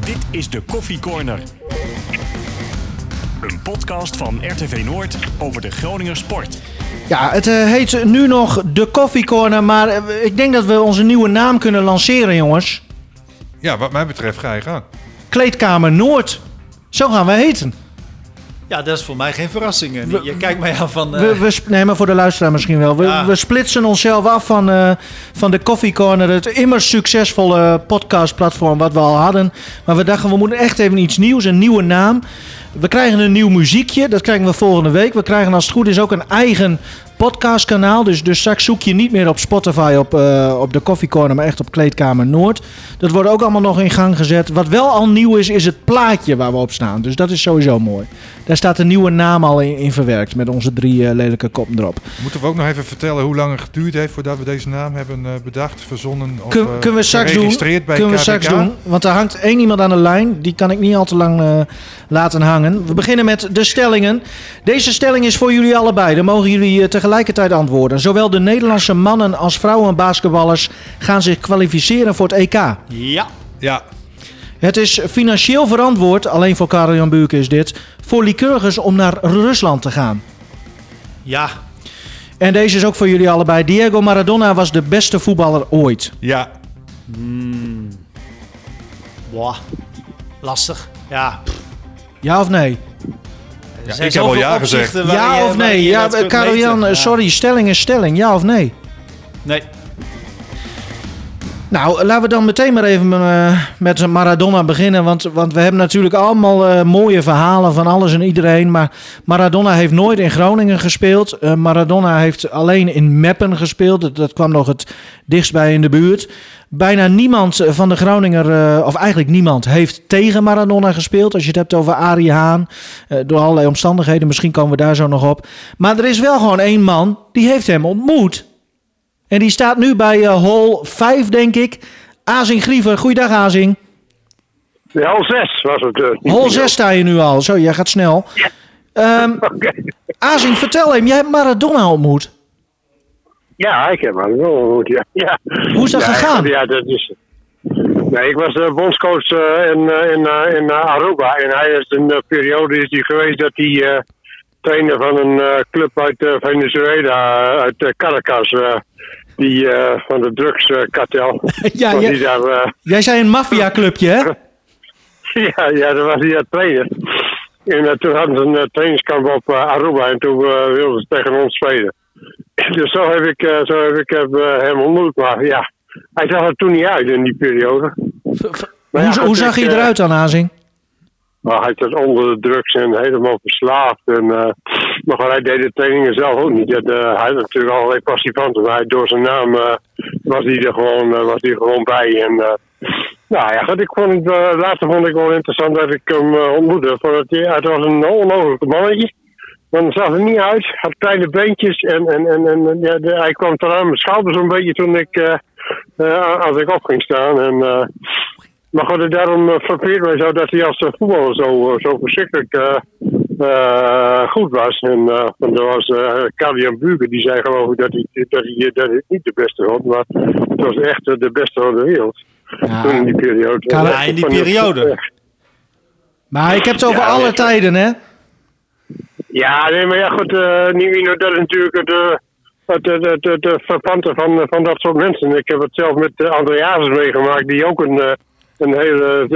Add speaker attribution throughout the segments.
Speaker 1: Dit is de Koffie Corner. Een podcast van RTV Noord over de Groninger sport.
Speaker 2: Ja, het eh, heet nu nog de Coffee Corner, maar eh, ik denk dat we onze nieuwe naam kunnen lanceren, jongens.
Speaker 3: Ja, wat mij betreft ga je gaan.
Speaker 2: Kleedkamer Noord. Zo gaan we heten.
Speaker 4: Ja, dat is voor mij geen verrassing. eh. Je kijkt mij aan van... eh,
Speaker 2: We, we, sp- nee, maar voor de luisteraar misschien wel. We,
Speaker 4: Ja.
Speaker 2: we splitsen onszelf af van, eh, van de Coffee Corner, het immers succesvolle podcastplatform wat we al hadden. Maar we dachten, we moeten echt even iets nieuws, een nieuwe naam. We krijgen een nieuw muziekje, dat krijgen we volgende week. We krijgen als het goed is ook een eigen podcastkanaal. Dus, dus straks zoek je niet meer op Spotify op, eh, op de Coffee Corner, maar echt op Kleedkamer Noord. Dat wordt ook allemaal nog in gang gezet. Wat wel al nieuw is, is het plaatje waar we op staan. Dus dat is sowieso mooi. Daar staat een nieuwe naam al in, in verwerkt met onze drie eh, lelijke koppen erop.
Speaker 3: Moeten we ook nog even vertellen hoe lang het geduurd heeft voordat we deze naam hebben eh, bedacht, verzonnen of
Speaker 2: Kun-
Speaker 3: eh,
Speaker 2: kunnen we straks doen?
Speaker 3: bij
Speaker 2: Kunnen we straks doen? Want er hangt één iemand aan de lijn. Die kan ik niet al te lang eh, laten hangen. We beginnen met de stellingen. Deze stelling is voor jullie allebei. Dan mogen jullie eh, tegelijkertijd antwoorden. Zowel de Nederlandse mannen als vrouwen basketballers gaan zich kwalificeren voor het EK.
Speaker 4: ja.
Speaker 3: Ja,
Speaker 2: Het is financieel verantwoord, alleen voor Karel-Jan Buurke is dit, voor Lycurgus om naar Rusland te gaan.
Speaker 4: Ja.
Speaker 2: En deze is ook voor jullie allebei. Diego Maradona was de beste voetballer ooit.
Speaker 3: ja,
Speaker 4: Boah. Lastig. Ja.
Speaker 2: Ja of nee?
Speaker 4: er
Speaker 3: Ja, ik heb al
Speaker 4: zoveel
Speaker 3: ja gezegd.
Speaker 2: Ja of nee? Ja,
Speaker 4: dat kunt
Speaker 2: Karel-Jan,
Speaker 4: meten.
Speaker 2: eh,
Speaker 4: Ja.
Speaker 2: sorry, stelling is stelling. Ja of nee?
Speaker 4: Nee.
Speaker 2: Nou, laten we dan meteen maar even eh, met Maradona beginnen. Want, want we hebben natuurlijk allemaal eh, mooie verhalen van alles en iedereen. Maar Maradona heeft nooit in Groningen gespeeld. Eh, Maradona heeft alleen in Meppen gespeeld. Dat, kwam nog het dichtst bij in de buurt. Bijna niemand van de Groninger, of eigenlijk niemand, heeft tegen Maradona gespeeld. Als je het hebt over Arie Haan. door allerlei omstandigheden, misschien komen we daar zo nog op. Maar er is wel gewoon één man, die heeft hem ontmoet. En die staat nu bij eh, hol 5, denk ik. Azing Griever. Goeiedag, Azing.
Speaker 5: Ja, al zes was het. eh,
Speaker 2: Hol
Speaker 5: meer.
Speaker 2: 6 sta je nu al. Zo, jij gaat snel. Ehm
Speaker 5: Oké.
Speaker 2: Azing, vertel hem. Jij hebt Maradona ontmoet.
Speaker 5: Ja, ik heb wel ontmoet, ja. ja.
Speaker 2: Hoe is dat
Speaker 5: ja,
Speaker 2: gegaan?
Speaker 5: Ja, dat is... Nee, ik was uh, bondscoach eh, in, eh, in, in eh, Aruba. En hij is een periode is hij geweest dat hij trainer van een club uit Venezuela, uit Caracas. Eh, die eh, van de drugskartel.
Speaker 2: Ja, jij-
Speaker 5: hij daar, eh,
Speaker 2: Jij zei een maffiaclubje, hè?
Speaker 5: Ja, ja, dan was hij aan het trainen. En eh, toen hadden ze een eh, trainingskamp op eh, Aruba en toen eh, wilden ze tegen ons spelen. Dus zo heb ik, eh, zo heb ik heb, eh, hem ontmoet. Maar ja, hij zag er toen niet uit in die periode. Maar ja,
Speaker 2: hoe, hoe zag hij
Speaker 5: eh,
Speaker 2: eruit dan, Azing?
Speaker 5: Maar hij zat onder de drugs en helemaal verslaafd. En, eh, maar hij deed de trainingen zelf ook niet. Hij had natuurlijk allerlei passivanten. Maar hij, door zijn naam eh, was, hij er gewoon, eh, was hij gewoon bij. En, nou ja, goed, ik vond het, later vond ik wel interessant dat ik hem ontmoette. Het, ja, het was een onmogelijk mannetje. Maar hij zag er niet uit. Had kleine beentjes. En, en, en, en ja, hij kwam tot aan mijn schouders een beetje toen ik, als ik op ging staan. En, maar goed, daarom uh, frappeert mij zo dat hij als eh, voetballer zo, eh, zo verschrikkelijk eh, eh, goed was. En eh want er was uh, Kalian Bugen, die zei geloof ik dat hij, dat, hij, dat hij niet de beste was. Maar het was echt eh, de beste van de wereld. Toen in die periode.
Speaker 4: In die periode.
Speaker 2: Maar ik heb het over
Speaker 5: Ja,
Speaker 2: alle
Speaker 5: nee.
Speaker 2: tijden, hè?
Speaker 5: Ja, nee, maar ja, goed, eh Nivino, dat is natuurlijk het, eh, het, het, het, het, het verpante van, van dat soort mensen. Ik heb het zelf met uh, Andreas meegemaakt, die ook een, eh, een hele eh,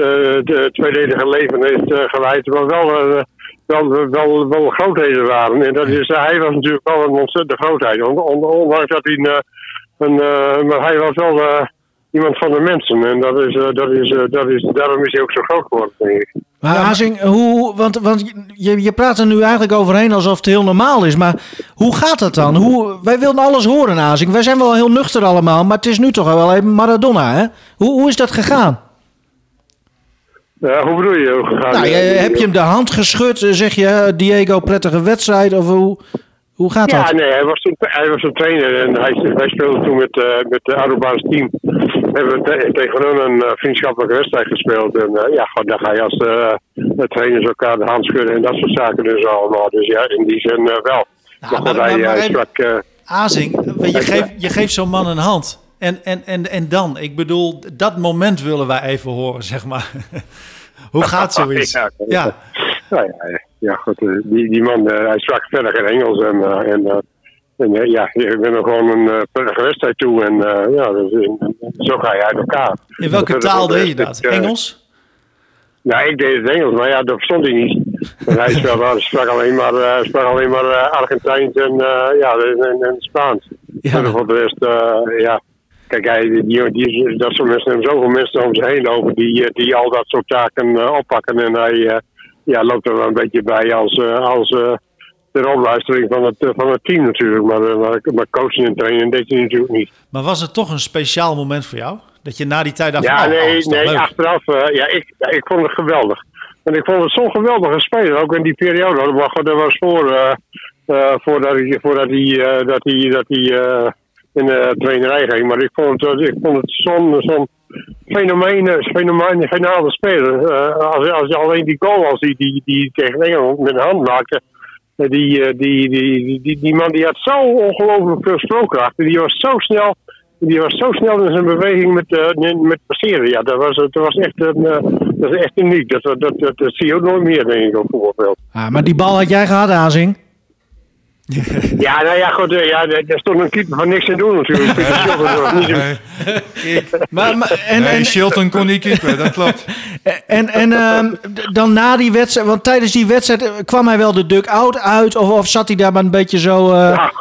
Speaker 5: de tweeledige leven heeft eh, geleid, maar wel, eh, wel, wel, wel grootheden waren. En dat is, hij was natuurlijk wel een ontzettende grootheid, on, on- ondanks dat hij een, een maar hij was wel eh, iemand van de mensen. En dat is, dat is, dat is, daarom is hij ook zo groot geworden, denk ik.
Speaker 2: Maar Azing, hoe, want, want je, je praat er nu eigenlijk overheen alsof het heel normaal is. Maar hoe gaat dat dan? Hoe, wij wilden alles horen, Azing. Wij zijn wel heel nuchter allemaal, maar het is nu toch wel even Maradona, hè? Hoe, hoe is dat gegaan?
Speaker 5: Eh, hoe bedoel je? Hoe?
Speaker 2: Nou, je- heb je hem de hand geschud? eh, Zeg je, eh, Diego, prettige wedstrijd? Of hoe, hoe gaat
Speaker 5: Ja,
Speaker 2: dat?
Speaker 5: nee, hij was toen, hij was een trainer en hij, wij speelden toen met, eh met de Arubaans team. Hebben we te- tegen hun een eh, vriendschappelijke wedstrijd gespeeld. En eh, ja, dan ga je als eh trainers elkaar de hand schudden en dat soort zaken dus allemaal. Dus ja, in die zin eh, wel.
Speaker 4: Nou,
Speaker 5: maar
Speaker 4: maar-
Speaker 5: hij eh, sprak... eh,
Speaker 4: Azing, je geeft, je geeft zo'n man een hand. En, en, en, en dan? Ik bedoel, dat moment willen wij even horen, zeg maar. Hoe gaat zoiets?
Speaker 5: Ja,
Speaker 4: Ja,
Speaker 5: Nou ja, ja goed. eh, Die, die man, eh, hij sprak verder geen Engels. En, en, en ja, ik ben er gewoon een prettige wedstrijd toe. En ja, dus, en- zo ga je uit elkaar.
Speaker 4: in welke
Speaker 5: Dat-
Speaker 4: taal deed je
Speaker 5: dat-
Speaker 4: Engels?
Speaker 5: Ja, ik deed het Engels, maar ja, dat verstond hij niet. Hij sprak alleen maar, eh, sprak alleen maar Argentijns en, ja, en, en Spaans.
Speaker 2: Ja.
Speaker 5: En voor de rest, ja. Kijk, hij, die, dat soort mensen hebben zoveel mensen om zich heen lopen die, eh, die al dat soort taken eh, oppakken. En hij eh, ja, loopt er wel een beetje bij als, als de opluistering van het, van het team natuurlijk. Maar, maar, maar coachen en trainen deed hij natuurlijk niet.
Speaker 4: Maar was het toch een speciaal moment voor jou? Dat je na die tijd dacht,
Speaker 5: Ja,
Speaker 4: oh, oh,
Speaker 5: nee, nee
Speaker 4: leuk?
Speaker 5: achteraf, ja, ik, ik vond het geweldig. En ik vond het zo'n geweldige speler, ook in die periode. Dat was voor, eh, eh, voordat hij, voordat hij, dat hij, dat hij in de trainerij ging. Maar ik vond het, ik vond het zo'n zo'n fenomeen, eh, fenomenale speler. Eh, als, als je alleen die goal als die, die, die tegen Engeland met de hand maakte. eh, Die, eh, die, die, die, die, man die had zo ongelooflijk veel strookkracht. Die was zo snel. Die was zo snel in zijn beweging met, eh, met passeren. Ja, dat was, dat was echt, een, eh, dat is echt uniek. Dat, dat, dat, dat, zie je ook nooit meer, denk ik, op.
Speaker 2: Ah, maar die bal had jij gehad, Azing.
Speaker 5: Ja, nou ja, goed, eh, ja, daar stond een keeper van niks aan doen natuurlijk.
Speaker 3: Nee,
Speaker 2: Maar, maar, en,
Speaker 3: nee,
Speaker 2: en,
Speaker 3: Shilton kon niet keeper, dat klopt.
Speaker 2: en, en ehm, dan na die wedstrijd, want tijdens die wedstrijd eh, kwam hij wel de duck-out uit, of, of zat hij daar maar een beetje zo... eh,
Speaker 5: Ja,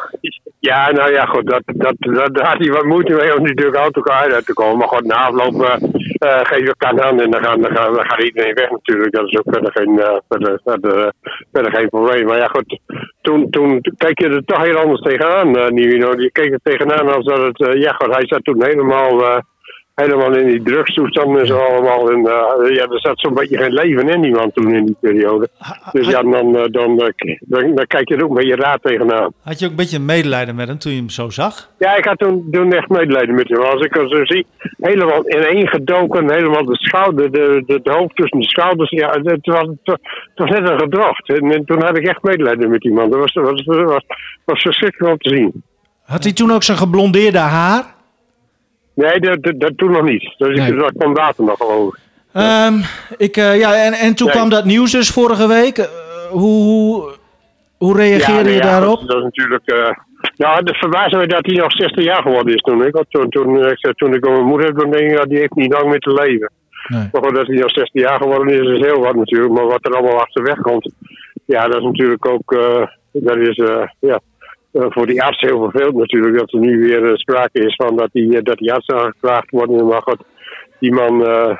Speaker 5: ja, nou ja, goed, dat, dat, dat, daar had hij wat moeite mee om die deur uit te komen. Maar goed, na afloop eh, geef je elkaar aan en dan, gaan, dan, gaan, dan gaat iedereen weg natuurlijk. Dat is ook verder geen, eh, verder, verder, verder geen probleem. Maar ja, goed, toen, toen keek je er toch heel anders tegenaan, uh, Nivino. Je keek er tegenaan als dat het, ja goed, hij zat toen helemaal... Helemaal in die drugstoestand en zo allemaal. En, eh, ja, er zat zo'n beetje geen leven in die man toen in die periode. Dus ja, dan, eh, dan, eh, dan, dan kijk je er ook een beetje raar tegenaan.
Speaker 4: Had je ook een beetje medelijden met hem toen je hem zo zag?
Speaker 5: Ja, ik had toen, toen echt medelijden met hem. Als ik hem zo zie, helemaal ineen gedoken, helemaal de schouder, de, de, de hoofd tussen de schouders. Ja, het was, het was net een gedrocht. En, en toen had ik echt medelijden met die man. Dat was, was, was, was verschrikkelijk om te zien.
Speaker 2: Had hij toen ook zijn geblondeerde haar?
Speaker 5: Nee, dat, dat, dat toen nog niet. Dus
Speaker 2: Nee.
Speaker 5: ik, dat kwam later nog geloof ik.
Speaker 2: Ehm, ik, eh, ja, en, en toen
Speaker 5: Nee.
Speaker 2: kwam dat nieuws dus vorige week. Eh, hoe, hoe, hoe reageerde
Speaker 5: nee,
Speaker 2: je
Speaker 5: ja,
Speaker 2: daarop?
Speaker 5: goed, dat is natuurlijk. eh nou, het verbaasde me dat hij nog 60 jaar geworden is toen. Ik, had toen, toen, ik, toen ik mijn moeder heb, dan denk ik dat die heeft niet lang meer te leven. Maar goed, dat hij nog 16 jaar geworden is, is heel wat natuurlijk. Maar wat er allemaal achterweg komt, ja, dat is natuurlijk ook. dat is ja, voor die arts heel vervelend natuurlijk. Dat er nu weer eh, sprake is van dat die, eh, dat die arts aangevraagd worden. Maar goed, die man. eh,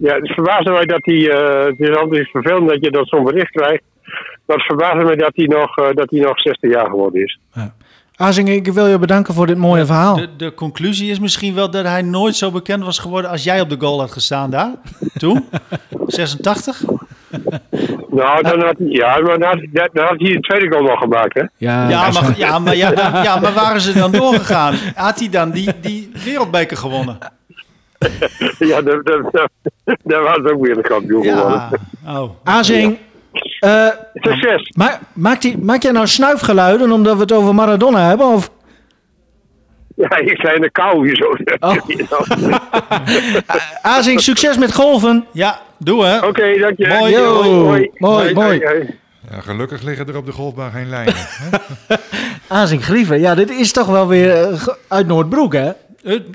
Speaker 5: ja, het verbaasde mij dat hij. eh, het is altijd vervelend dat je dat zo'n bericht krijgt. Maar het verbaasde mij dat hij nog, eh, dat hij nog 60 jaar geworden is.
Speaker 2: Azing, ik wil je bedanken voor dit mooie verhaal.
Speaker 4: De, de conclusie is misschien wel dat hij nooit zo bekend was geworden als jij op de goal had gestaan daar. Toen? 86?
Speaker 5: Nou, dan had hij, ja, maar dan had, dan had hij de tweede goal nog gemaakt, hè?
Speaker 2: Ja,
Speaker 4: Ja, maar, ja, maar, ja, ja, maar waren ze dan doorgegaan? Had hij dan die, die wereldbeker gewonnen?
Speaker 5: Ja, dat, dat, dat, dat was ook weer een kampioen geworden.
Speaker 4: Ja. Oh.
Speaker 2: Azing, eh,
Speaker 5: Succes!
Speaker 2: ma maakt, die, maak jij nou snuifgeluiden omdat we het over Maradona hebben? Of?
Speaker 5: Ja, ik zei in de kou hier zo.
Speaker 2: Oh. Azing, succes met golven.
Speaker 4: Ja, doe hè.
Speaker 5: Oké, dank je.
Speaker 4: Mooi,
Speaker 2: yo. Mooi, mooi.
Speaker 3: Ja, gelukkig liggen er op de golfbaan geen lijnen. hè?
Speaker 2: Azing Grieven, ja, dit is toch wel weer eh, uit Noordbroek, hè?
Speaker 4: Uit,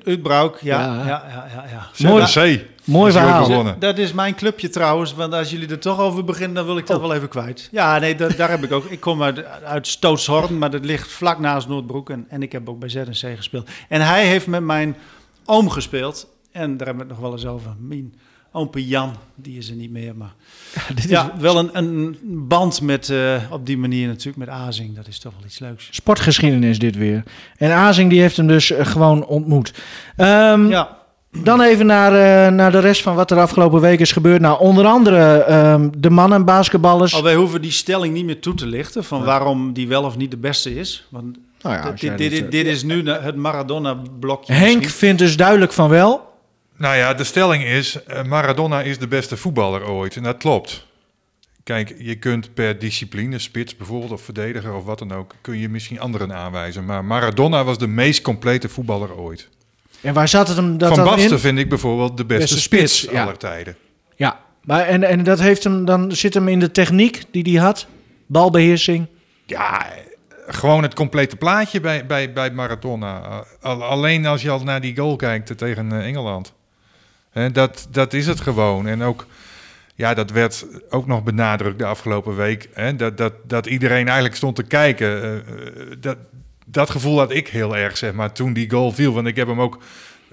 Speaker 4: ja.
Speaker 2: Ja.
Speaker 4: ja. Ja, ja, ja,
Speaker 2: Mooi.
Speaker 3: ZRC.
Speaker 2: Mooi verhaal.
Speaker 3: begonnen.
Speaker 4: Dat is mijn clubje trouwens, want als jullie er toch over beginnen, dan wil ik dat wel even kwijt. Ja, nee, da- daar heb ik ook. Ik kom uit, uit Stootshorn, maar dat ligt vlak naast Noordbroek. En, en ik heb ook bij ZNC gespeeld. En hij heeft met mijn oom gespeeld. En daar hebben we het nog wel eens over. Mijn oompie Jan, die is er niet meer. Maar
Speaker 2: Dit is
Speaker 4: ja, wel een, een band met, eh, op die manier natuurlijk met Azing. Dat is toch wel iets leuks.
Speaker 2: sportgeschiedenis dit weer. En Azing die heeft hem dus eh, gewoon ontmoet. Ehm,
Speaker 4: Ja,
Speaker 2: Dan even naar, eh, naar de rest van wat er afgelopen week is gebeurd. Nou, onder andere ehm, de mannen basketballers.
Speaker 4: al wij hoeven die stelling niet meer toe te lichten van waarom die wel of niet de beste is. Want
Speaker 2: Nou ja,
Speaker 4: dit, dit, dit,
Speaker 2: eh,
Speaker 4: is nu het Maradona-blokje.
Speaker 2: Henk
Speaker 4: misschien.
Speaker 2: vindt dus duidelijk van wel.
Speaker 3: Nou ja, de stelling is, eh, Maradona is de beste voetballer ooit. En dat klopt. Kijk, je kunt per discipline, spits bijvoorbeeld, of verdediger of wat dan ook, kun je misschien anderen aanwijzen. Maar Maradona was de meest complete voetballer ooit.
Speaker 2: En waar zat het hem dat
Speaker 3: Van Basten
Speaker 2: in?
Speaker 3: vind ik bijvoorbeeld de beste,
Speaker 2: Beste
Speaker 3: spits,
Speaker 2: spits, ja.
Speaker 3: aller tijden.
Speaker 2: Ja, maar en, en dat heeft hem dan zit hem in de techniek die hij had, balbeheersing.
Speaker 3: Ja, gewoon het complete plaatje bij, bij, bij Maradona. Al- alleen als je al naar die goal kijkt tegen eh, Engeland. Dat, dat is het gewoon. En ook, ja, dat werd ook nog benadrukt de afgelopen week. Hè, dat, dat, dat iedereen eigenlijk stond te kijken. Eh, eh, dat, dat gevoel had ik heel erg, zeg maar, toen die goal viel. Want ik heb hem ook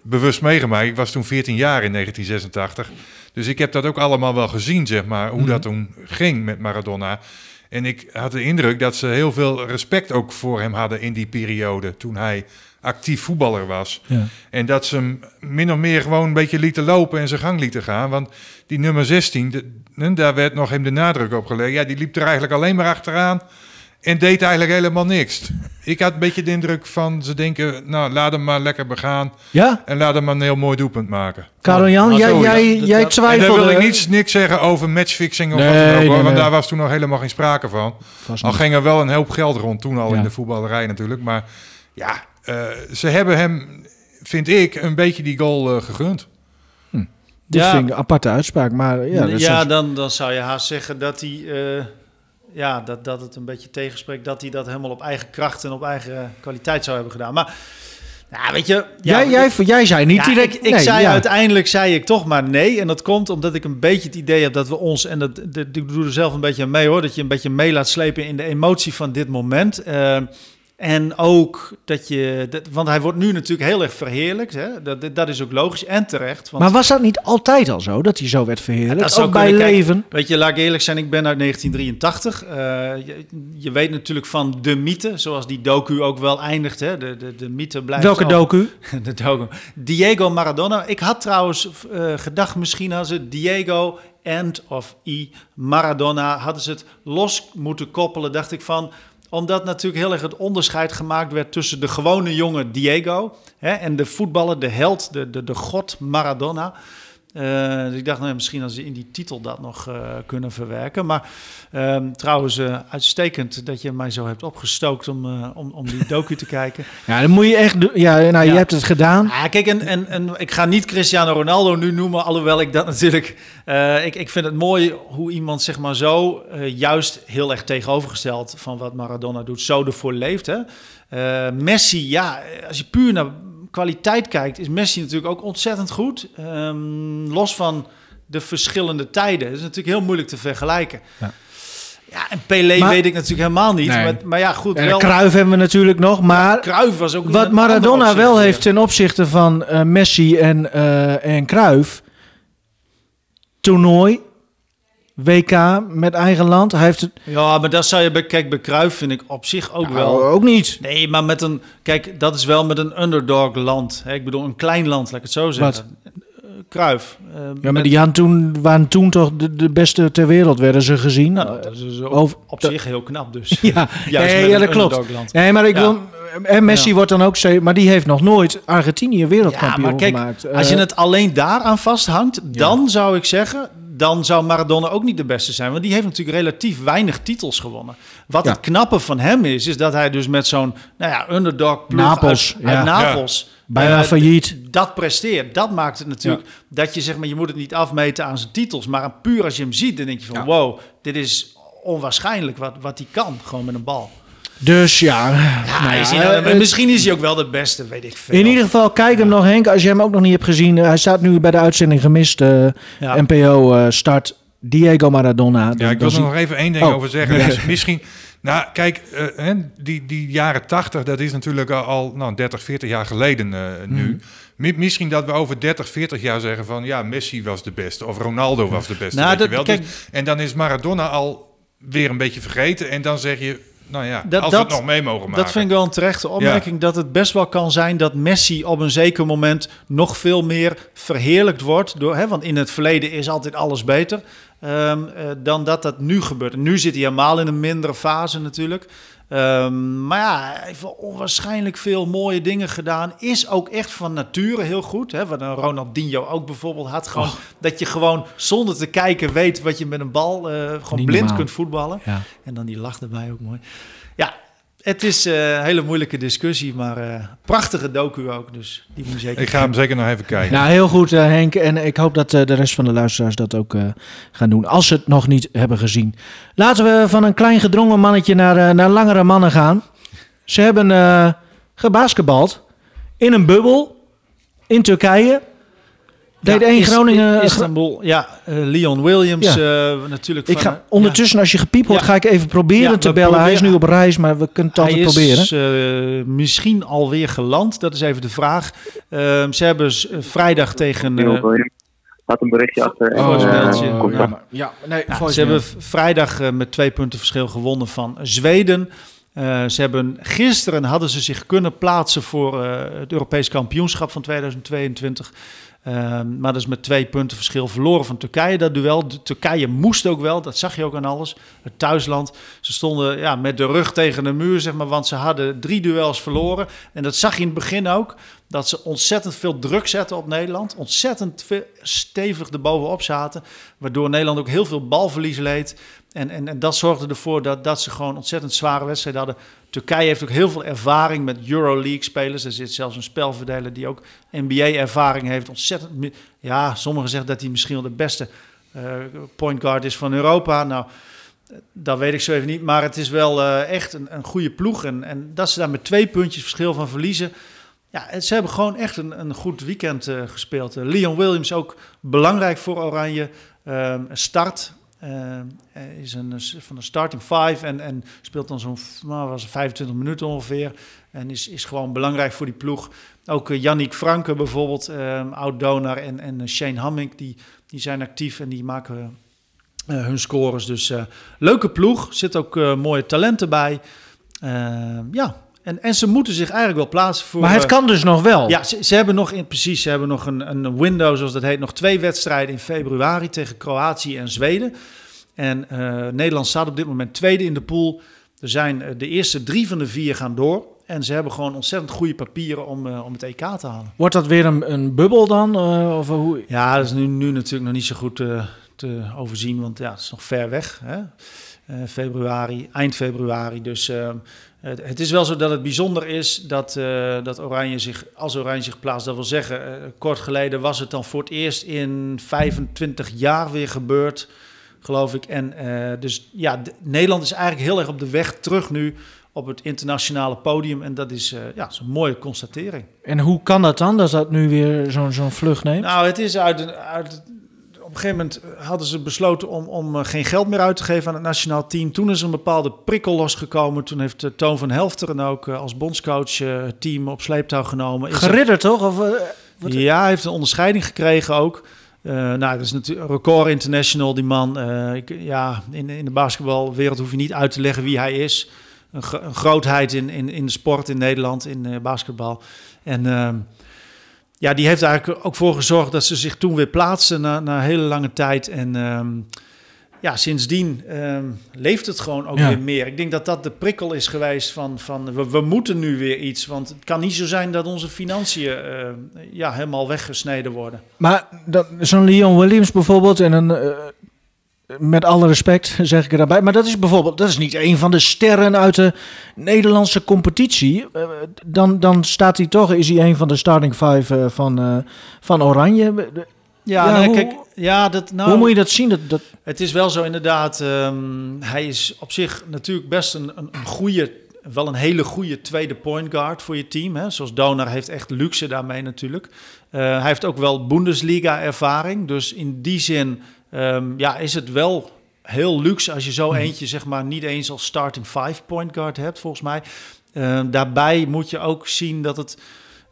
Speaker 3: bewust meegemaakt. Ik was toen 14 jaar in 1986. Dus ik heb dat ook allemaal wel gezien, zeg maar, hoe dat toen ging met Maradona. En ik had de indruk dat ze heel veel respect ook voor hem hadden in die periode, toen hij actief voetballer was.
Speaker 2: Ja.
Speaker 3: En dat ze hem min of meer gewoon een beetje lieten lopen en zijn gang lieten gaan. Want die nummer 16, de- hè, daar werd nog hem de nadruk op gelegd. Ja, die liep er eigenlijk alleen maar achteraan en deed eigenlijk helemaal niks. Ik had een beetje de indruk van, ze denken, nou, laat hem maar lekker begaan.
Speaker 2: Ja,
Speaker 3: En laat hem maar een heel mooi doelpunt maken.
Speaker 2: Karel Jan,
Speaker 4: Nou,
Speaker 2: jij, jij, jij
Speaker 4: dat-
Speaker 3: En daar
Speaker 2: twijfelde.
Speaker 3: wil ik niets, niks zeggen over matchfixing of
Speaker 2: Nee,
Speaker 3: wat dan ook,
Speaker 2: nee,
Speaker 3: want
Speaker 2: nee.
Speaker 3: daar was toen nog helemaal geen sprake van.
Speaker 2: Vast
Speaker 3: Al ging er wel een hoop geld rond toen al
Speaker 2: Ja.
Speaker 3: in de voetballerij natuurlijk. Maar ja, eh, ze hebben hem, vind ik, een beetje die goal eh, gegund.
Speaker 2: Dit
Speaker 4: Ja.
Speaker 2: vind ik een aparte uitspraak, maar ja,
Speaker 4: ja, dan, dan zou je haast zeggen dat hij, eh, ja, dat, dat het een beetje tegenspreekt dat hij dat helemaal op eigen kracht en op eigen kwaliteit zou hebben gedaan. Maar, ja, weet je, ja,
Speaker 2: jij, jij, jij zei niet
Speaker 4: ja,
Speaker 2: direct.
Speaker 4: ik, ik
Speaker 2: nee,
Speaker 4: zei
Speaker 2: ja.
Speaker 4: uiteindelijk zei ik toch maar nee. En dat komt omdat ik een beetje het idee heb dat we ons, en dat, dat, ik doe er zelf een beetje aan mee hoor, dat je een beetje mee laat slepen in de emotie van dit moment. Eh, en ook dat je, dat, want hij wordt nu natuurlijk heel erg verheerlijkt. Hè? Dat, dat is ook logisch en terecht. Want
Speaker 2: Maar was dat niet altijd al zo, dat hij zo werd verheerlijkt?
Speaker 4: dat zou
Speaker 2: ook bij leven?
Speaker 4: Weet je, laat ik eerlijk zijn, ik ben uit 1983. Eh, je, je weet natuurlijk van de mythe, zoals die docu ook wel eindigt. Hè? De, de, de mythe blijft
Speaker 2: Welke
Speaker 4: al-
Speaker 2: docu?
Speaker 4: de docu. Diego Maradona. Ik had trouwens eh, gedacht, misschien hadden ze Diego End of I Maradona. Hadden ze het los moeten koppelen, dacht ik van omdat natuurlijk heel erg het onderscheid gemaakt werd tussen de gewone jongen Diego hè, en de voetballer, de held, de, de, de god Maradona. Eh, dus ik dacht, nou, ja, misschien als ze in die titel dat nog eh, kunnen verwerken. Maar ehm, trouwens, eh, uitstekend dat je mij zo hebt opgestookt om, om, om die docu te kijken.
Speaker 2: Ja, dan moet je echt doen. Ja, nou, je hebt het gedaan.
Speaker 4: Ah, kijk, en, en, en ik ga niet Cristiano Ronaldo nu noemen, alhoewel ik dat natuurlijk... ik, ik vind het mooi hoe iemand zeg maar zo, juist heel erg tegenovergesteld van wat Maradona doet, zo ervoor leeft. Hè? Messi, ja, als je puur naar kwaliteit kijkt, is Messi natuurlijk ook ontzettend goed. Ehm, los van de verschillende tijden. Dat is natuurlijk heel moeilijk te vergelijken.
Speaker 2: Ja.
Speaker 4: Ja, en Pelé
Speaker 2: Maar-
Speaker 4: weet ik natuurlijk helemaal niet.
Speaker 2: Nee.
Speaker 4: Maar, maar ja, goed,
Speaker 2: En
Speaker 4: wel...
Speaker 2: Cruijff hebben we natuurlijk nog, maar...
Speaker 4: Cruijff was ook
Speaker 2: Wat Maradona wel heeft ten opzichte van eh, Messi en, eh en Cruyff, toernooi, WK met eigen land, hij heeft het
Speaker 4: Ja, maar dat zou je bij, kijk, bij Cruijff vind ik op zich ook wel.
Speaker 2: Nou, ook niet.
Speaker 4: Nee, maar met een, kijk, dat is wel met een underdog land. Hè? Ik bedoel, een klein land, laat ik het zo zeggen. Eh, Cruijff. eh,
Speaker 2: Ja, maar
Speaker 4: met-
Speaker 2: die hadden toen, waren toen toch de, de beste ter wereld, werden ze gezien.
Speaker 4: Nou, dat is dus op,
Speaker 2: Over-
Speaker 4: op zich heel knap dus.
Speaker 2: ja,
Speaker 4: Juist
Speaker 2: ja,
Speaker 4: een
Speaker 2: dat klopt. Nee, maar ik
Speaker 4: Ja.
Speaker 2: wil... En Messi
Speaker 4: Ja.
Speaker 2: wordt dan ook... Maar die heeft nog nooit Argentinië
Speaker 4: Ja,
Speaker 2: wereldkampioen
Speaker 4: maar kijk,
Speaker 2: gemaakt.
Speaker 4: als je
Speaker 2: Eh,
Speaker 4: het alleen daaraan vasthangt, dan zou ik zeggen, dan zou Maradona ook niet de beste zijn. Want die heeft natuurlijk relatief weinig titels gewonnen. Wat
Speaker 2: Ja.
Speaker 4: het knappe van hem is, is dat hij dus met zo'n nou ja, underdog
Speaker 2: Napels,
Speaker 4: uit, uit
Speaker 2: ja.
Speaker 4: Napels...
Speaker 2: Bijna
Speaker 4: eh,
Speaker 2: failliet.
Speaker 4: Dat presteert. Dat maakt het natuurlijk dat je zeg maar, je moet het niet afmeten aan zijn titels. Maar puur als je hem ziet, dan denk je van
Speaker 2: Ja.
Speaker 4: wow, dit is onwaarschijnlijk wat, wat hij kan. Gewoon met een bal.
Speaker 2: Dus ja...
Speaker 4: Ja,
Speaker 2: nou
Speaker 4: is
Speaker 2: ja,
Speaker 4: hij nou-
Speaker 2: eh,
Speaker 4: misschien is hij ook wel de beste, weet ik veel.
Speaker 2: In ieder geval, kijk hem nog Henk, als je hem ook nog niet hebt gezien. Eh, hij staat nu bij de uitzending gemist. eh,
Speaker 4: Ja.
Speaker 2: NPO eh, start Diego Maradona.
Speaker 3: Ja, ik
Speaker 2: dan
Speaker 3: wil er nog even één ding
Speaker 2: Oh.
Speaker 3: over zeggen. Dus misschien, nou kijk, eh, hè, die, die jaren 80, dat is natuurlijk al, nou, 30, 40 jaar geleden eh, nu.
Speaker 2: Mhm.
Speaker 3: Mi- Misschien dat we over 30, 40 jaar zeggen van ja, Messi was de beste of Ronaldo was de beste.
Speaker 4: Nou,
Speaker 3: weet je wel.
Speaker 4: kijk-
Speaker 3: Dus- en dan is Maradona al weer een beetje vergeten. En dan zeg je, nou ja,
Speaker 4: Dat-
Speaker 3: als
Speaker 4: dat-
Speaker 3: we het nog mee mogen maken.
Speaker 4: Dat vind ik wel een terechte opmerking. Dat het best wel kan zijn dat Messi op een zeker moment nog veel meer verheerlijkt wordt. Door, hè, want in het verleden is altijd alles beter. ehm, eh, dan dat dat nu gebeurt. En nu zit hij helemaal in een mindere fase natuurlijk. Ehm, maar ja, hij heeft wel onwaarschijnlijk veel mooie dingen gedaan. Is ook echt van nature heel goed. Hè? Wat een Ronaldinho ook bijvoorbeeld had. Gewoon, dat je gewoon zonder te kijken weet wat je met een bal eh, gewoon
Speaker 2: Niet
Speaker 4: blind
Speaker 2: normaal.
Speaker 4: kunt voetballen.
Speaker 2: Ja.
Speaker 4: En dan die lach erbij ook mooi. Ja, Het is eh, een hele moeilijke discussie, maar eh, prachtige docu ook. Dus die moet je zeker
Speaker 3: Ik ga hem zeker nog even kijken.
Speaker 2: Nou, heel goed eh, Henk. En ik hoop dat eh, de rest van de luisteraars dat ook eh, gaan doen. Als ze het nog niet hebben gezien. Laten we van een klein gedrongen mannetje naar, eh, naar langere mannen gaan. Ze hebben eh gebasketbald in een bubbel in Turkije. Deed
Speaker 4: Ja,
Speaker 2: één
Speaker 4: Is-
Speaker 2: Groningen...
Speaker 4: Istanbul, ja. eh, Leon Williams, eh, natuurlijk.
Speaker 2: ik
Speaker 4: van,
Speaker 2: ga, ondertussen, als je gepiept wordt,
Speaker 4: Ja.
Speaker 2: ga ik even proberen
Speaker 4: Ja,
Speaker 2: te bellen. Hij is nu op reis, maar we kunnen het
Speaker 4: Hij
Speaker 2: altijd
Speaker 4: is
Speaker 2: proberen.
Speaker 4: eh, misschien alweer geland, dat is even de vraag. Ehm, ze hebben eh, vrijdag tegen... eh.
Speaker 6: Laat een berichtje achter. en,
Speaker 4: Oh,
Speaker 6: eh, komt
Speaker 4: Ja,
Speaker 6: dat.
Speaker 2: maar, ja, nee,
Speaker 4: Ja, ze hebben vrijdag eh, met twee punten verschil gewonnen van Zweden. Eh, ze hebben gisteren hadden ze zich kunnen plaatsen voor eh, het Europees kampioenschap van 2022. Ehm, maar dat is met twee punten verschil verloren van Turkije. Dat duel. Turkije moest ook wel, dat zag je ook aan alles. Het thuisland. Ze stonden ja, met de rug tegen de muur, zeg maar, want ze hadden drie duels verloren. En dat zag je in het begin ook. Dat ze ontzettend veel druk zetten op Nederland. Ontzettend stevig erbovenop zaten. Waardoor Nederland ook heel veel balverlies leed. En, en, en dat zorgde ervoor dat, dat ze gewoon ontzettend zware wedstrijden hadden. Turkije heeft ook heel veel ervaring met Euroleague-spelers. Er zit zelfs een spelverdeler die ook NBA-ervaring heeft. Ontzettend. Ja, sommigen zeggen dat hij misschien wel de beste eh point guard is van Europa. Nou, dat weet ik zo even niet. Maar het is wel eh, echt een, een goede ploeg. En, en dat ze daar met twee puntjes verschil van verliezen. Ja, ze hebben gewoon echt een, een goed weekend eh, gespeeld. Leon Williams ook belangrijk voor Oranje. Ehm, start. Ehm, hij is een, van de starting five en, en speelt dan zo'n nou, was het 25 minuten ongeveer. En is, is gewoon belangrijk voor die ploeg. Ook Yannick Franke bijvoorbeeld, um, oud-donor en, en Shane Hamming, die, die zijn actief en die maken hun scores. Dus leuke ploeg, zit ook mooie talenten bij. Ehm, ja, en, en ze moeten zich eigenlijk wel plaatsen voor...
Speaker 2: Maar het kan dus nog wel.
Speaker 4: Ja, ze, ze hebben nog, in, precies, ze hebben nog een, een window, zoals dat heet, nog twee wedstrijden in februari tegen Kroatië en Zweden. En uh, Nederland staat op dit moment tweede in de pool. Er zijn uh, de eerste drie van de vier gaan door. En ze hebben gewoon ontzettend goede papieren om, uh, om het EK te halen.
Speaker 2: Wordt dat weer een, een bubbel dan? Of hoe?
Speaker 4: Ja, dat is nu, nu natuurlijk nog niet zo goed te, te overzien, want ja, het is nog ver weg. Hè? Februari, eind februari. Dus uh, het, het, is wel zo dat het bijzonder is dat, uh, dat Oranje zich, als Oranje zich plaatst, dat wil zeggen, uh, kort geleden was het dan voor het eerst in 25 jaar weer gebeurd, geloof ik. En uh, dus ja, de, Nederland is eigenlijk heel erg op de weg terug nu op het internationale podium. En dat is, ja, is een mooie constatering.
Speaker 2: En hoe kan dat dan, dat dat nu weer zo'n zo'n vlucht neemt?
Speaker 4: Nou, het is uit, uit een gegeven moment hadden ze besloten om, om geen geld meer uit te geven aan het nationaal team. Toen is er een bepaalde prikkel losgekomen. Toen heeft uh, Toon van Helfteren ook als bondscoach het team op sleeptouw genomen. Is
Speaker 2: Geridderd er, toch? Of,
Speaker 4: wat ja, hij heeft een onderscheiding gekregen ook. Uh, nou, dat is natuurlijk record international, die man. Uh, ik, ja, in, in de basketbalwereld hoef je niet uit te leggen wie hij is. Een, gro een grootheid in, in, in de sport in Nederland, in basketbal. En uh, ja, die heeft eigenlijk ook voor gezorgd dat ze zich toen weer plaatsten na, na een hele lange tijd. En um, ja, sindsdien um, leeft het gewoon ook ja. weer meer. Ik denk dat dat de prikkel is geweest van, van we, we, moeten nu weer iets. Want het kan niet zo zijn dat onze financiën uh, ja, helemaal weggesneden worden.
Speaker 2: Maar zo'n Leon Williams bijvoorbeeld en een... Uh, met alle respect zeg ik er daarbij. Maar dat is bijvoorbeeld, dat is niet een van de sterren uit de Nederlandse competitie. Uh, dan, dan staat hij toch, is hij een van de starting five uh, van, uh, van Oranje.
Speaker 4: Ja, ja nee, hoe, kijk, ja, dat, nou,
Speaker 2: hoe moet je dat zien? Dat, dat...
Speaker 4: Het is wel zo inderdaad. Um, hij is op zich natuurlijk best een, een, een goede, wel een hele goede tweede point guard voor je team. Hè? Zoals Donar heeft echt luxe daarmee natuurlijk. Uh, hij heeft ook wel Bundesliga ervaring. Dus in die zin um, ja, is het wel heel luxe als je zo eentje zeg maar niet eens als starting five point guard hebt volgens mij. Uh, daarbij moet je ook zien dat het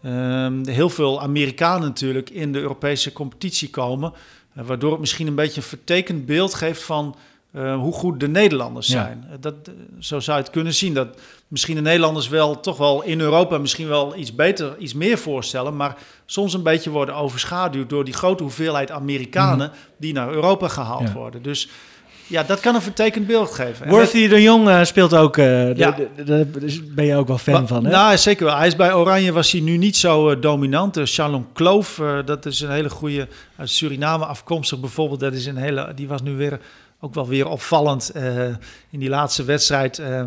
Speaker 4: um, heel veel Amerikanen natuurlijk in de Europese competitie komen. Uh, waardoor het misschien een beetje een vertekend beeld geeft van uh, hoe goed de Nederlanders zijn. Ja. Dat, zo zou je het kunnen zien. Dat misschien de Nederlanders wel toch wel in Europa misschien wel iets beter, iets meer voorstellen. Maar soms een beetje worden overschaduwd door die grote hoeveelheid Amerikanen mm. die naar Europa gehaald ja. worden. Dus ja, dat kan een vertekend beeld geven.
Speaker 2: Worthy de Jong uh, speelt ook, uh, ja. daar ben je ook wel fan
Speaker 4: maar,
Speaker 2: van, hè?
Speaker 4: Nou, zeker wel. Hij is bij Oranje was hij nu niet zo uh, dominant. Charlon Kloof, dat is een hele goede, uit Suriname afkomstig bijvoorbeeld. Dat is een hele, die was nu weer ook wel weer opvallend uh, in die laatste wedstrijd. Uh,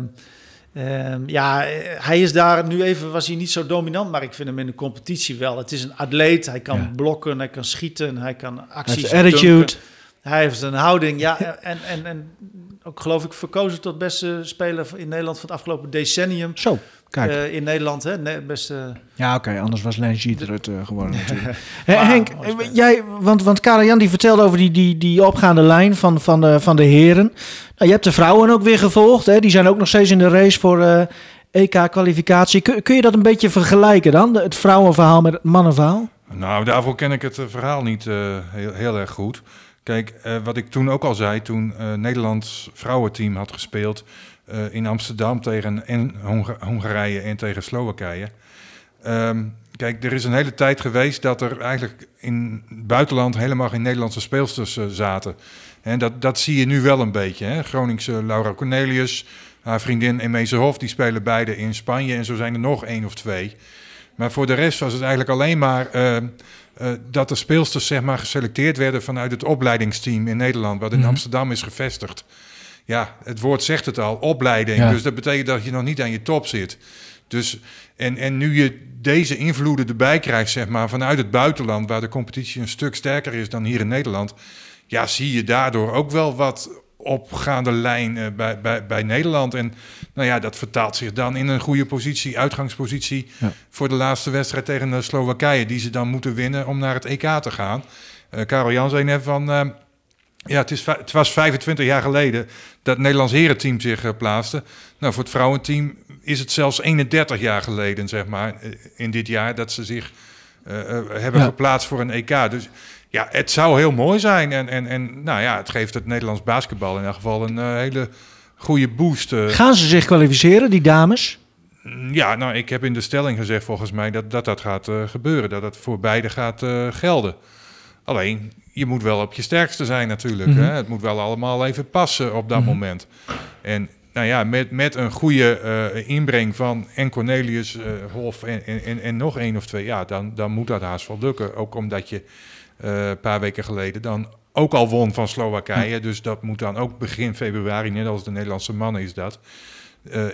Speaker 4: Ehm, ja, eh, hij is daar nu even, was hij niet zo dominant, maar ik vind hem in de competitie wel. Het is een atleet, hij kan
Speaker 2: Ja.
Speaker 4: blokken, hij kan schieten, hij kan
Speaker 2: Hij
Speaker 4: acties
Speaker 2: heeft attitude.
Speaker 4: dunken. Hij heeft een houding, ja, en, en, en ook geloof ik verkozen tot beste speler in Nederland van het afgelopen decennium.
Speaker 2: Zo, kijk.
Speaker 4: Eh, in Nederland, hè, beste...
Speaker 2: ja, oké, anders was Len Jeter het eh, geworden natuurlijk. Henk, eh, jij, want, want Karel-Jan die vertelde over die, die, die opgaande lijn van, van, de, van de heren. Nou, je hebt de vrouwen ook weer gevolgd. Hè? Die zijn ook nog steeds in de race voor eh, EK-kwalificatie. Kun, kun je dat een beetje vergelijken dan? Het vrouwenverhaal met het mannenverhaal?
Speaker 3: Nou, daarvoor ken ik het eh, verhaal niet eh, heel, heel erg goed. Kijk, eh, wat ik toen ook al zei, toen eh Nederlands vrouwenteam had gespeeld eh, in Amsterdam tegen en Honga- Hongarije en tegen Slowakije. Ehm, kijk, er is een hele tijd geweest dat er eigenlijk in het buitenland helemaal geen Nederlandse speelsters eh, zaten. En dat, dat zie je nu wel een beetje. Hè? Groningse Laura Cornelius, haar vriendin Emese Hof, die spelen beide in Spanje. En zo zijn er nog één of twee. Maar voor de rest was het eigenlijk alleen maar eh, dat de speelsters zeg maar, geselecteerd werden vanuit het opleidingsteam in Nederland, wat in
Speaker 2: Mhm.
Speaker 3: Amsterdam is gevestigd. Ja, het woord zegt het al, opleiding.
Speaker 2: Ja.
Speaker 3: Dus dat betekent dat je nog niet aan je top zit. Dus, en, en nu je deze invloeden erbij krijgt, zeg maar, vanuit het buitenland, waar de competitie een stuk sterker is dan hier in Nederland, ja, zie je daardoor ook wel wat opgaande lijn eh, bij, bij, bij Nederland. En nou ja, dat vertaalt zich dan in een goede positie, uitgangspositie
Speaker 2: Ja.
Speaker 3: voor de laatste wedstrijd tegen de Slowakije, die ze dan moeten winnen om naar het EK te gaan. Eh Karel Jan zei net van, eh, ja, het, is, het was 25 jaar geleden dat het Nederlands herenteam zich eh, plaatste. Nou, voor het vrouwenteam is het zelfs 31 jaar geleden, zeg maar, eh, in dit jaar dat ze zich eh, hebben
Speaker 2: Ja.
Speaker 3: geplaatst voor een EK. Dus ja, het zou heel mooi zijn. En, en, en nou ja, het geeft het Nederlands basketbal in elk geval een hele goede boost.
Speaker 2: Gaan ze zich kwalificeren, die dames?
Speaker 3: Ja, nou, ik heb in de stelling gezegd volgens mij dat dat, dat gaat gebeuren. Dat het voor beide gaat gelden. Alleen, je moet wel op je sterkste zijn natuurlijk.
Speaker 2: Mhm.
Speaker 3: hè? Het moet wel allemaal even passen op dat moment. En nou ja, met, met een goede eh, inbreng van en Cornelius eh, Hof en, en, en, nog één of twee... ja, dan, dan moet dat haast wel lukken. Ook omdat je eh, een paar weken geleden dan ook al won van Slowakije. Dus dat moet dan ook begin februari, net als de Nederlandse mannen is dat...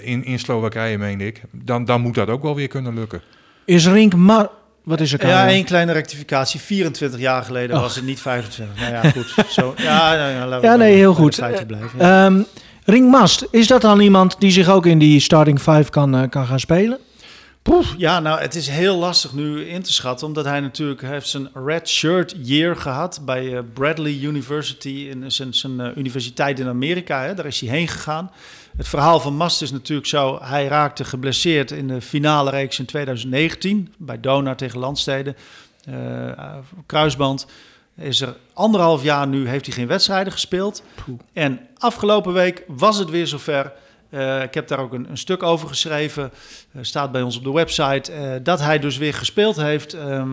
Speaker 3: in, in Slowakije, meen ik. Dan, dan moet dat ook wel weer kunnen lukken.
Speaker 2: Is Rink maar... Wat is er,
Speaker 4: Ja, één kleine rectificatie. 24 jaar geleden
Speaker 2: Oh.
Speaker 4: was het niet 25. Nou ja, goed. Zo, ja, nou ja, laten
Speaker 2: Ja, nee, heel goed.
Speaker 4: blijven. ja.
Speaker 2: Ehm, Rink Mast, is dat dan iemand die zich ook in die starting five kan, eh, kan gaan spelen?
Speaker 4: Poef, ja, nou, het is heel lastig nu in te schatten, omdat hij natuurlijk hij heeft zijn red shirt year gehad bij eh, Bradley University, in zijn, zijn eh, universiteit in Amerika. Hè, daar is hij heen gegaan. Het verhaal van Mast is natuurlijk zo, hij raakte geblesseerd in de finale reeks in 2019 bij Donar tegen Landsteden. Eh, kruisband. Is er anderhalf jaar nu, heeft hij geen wedstrijden gespeeld. En afgelopen week was het weer zover. Eh, ik heb daar ook een, een stuk over geschreven. Eh, staat bij ons op de website. dat hij dus weer gespeeld heeft. Ehm,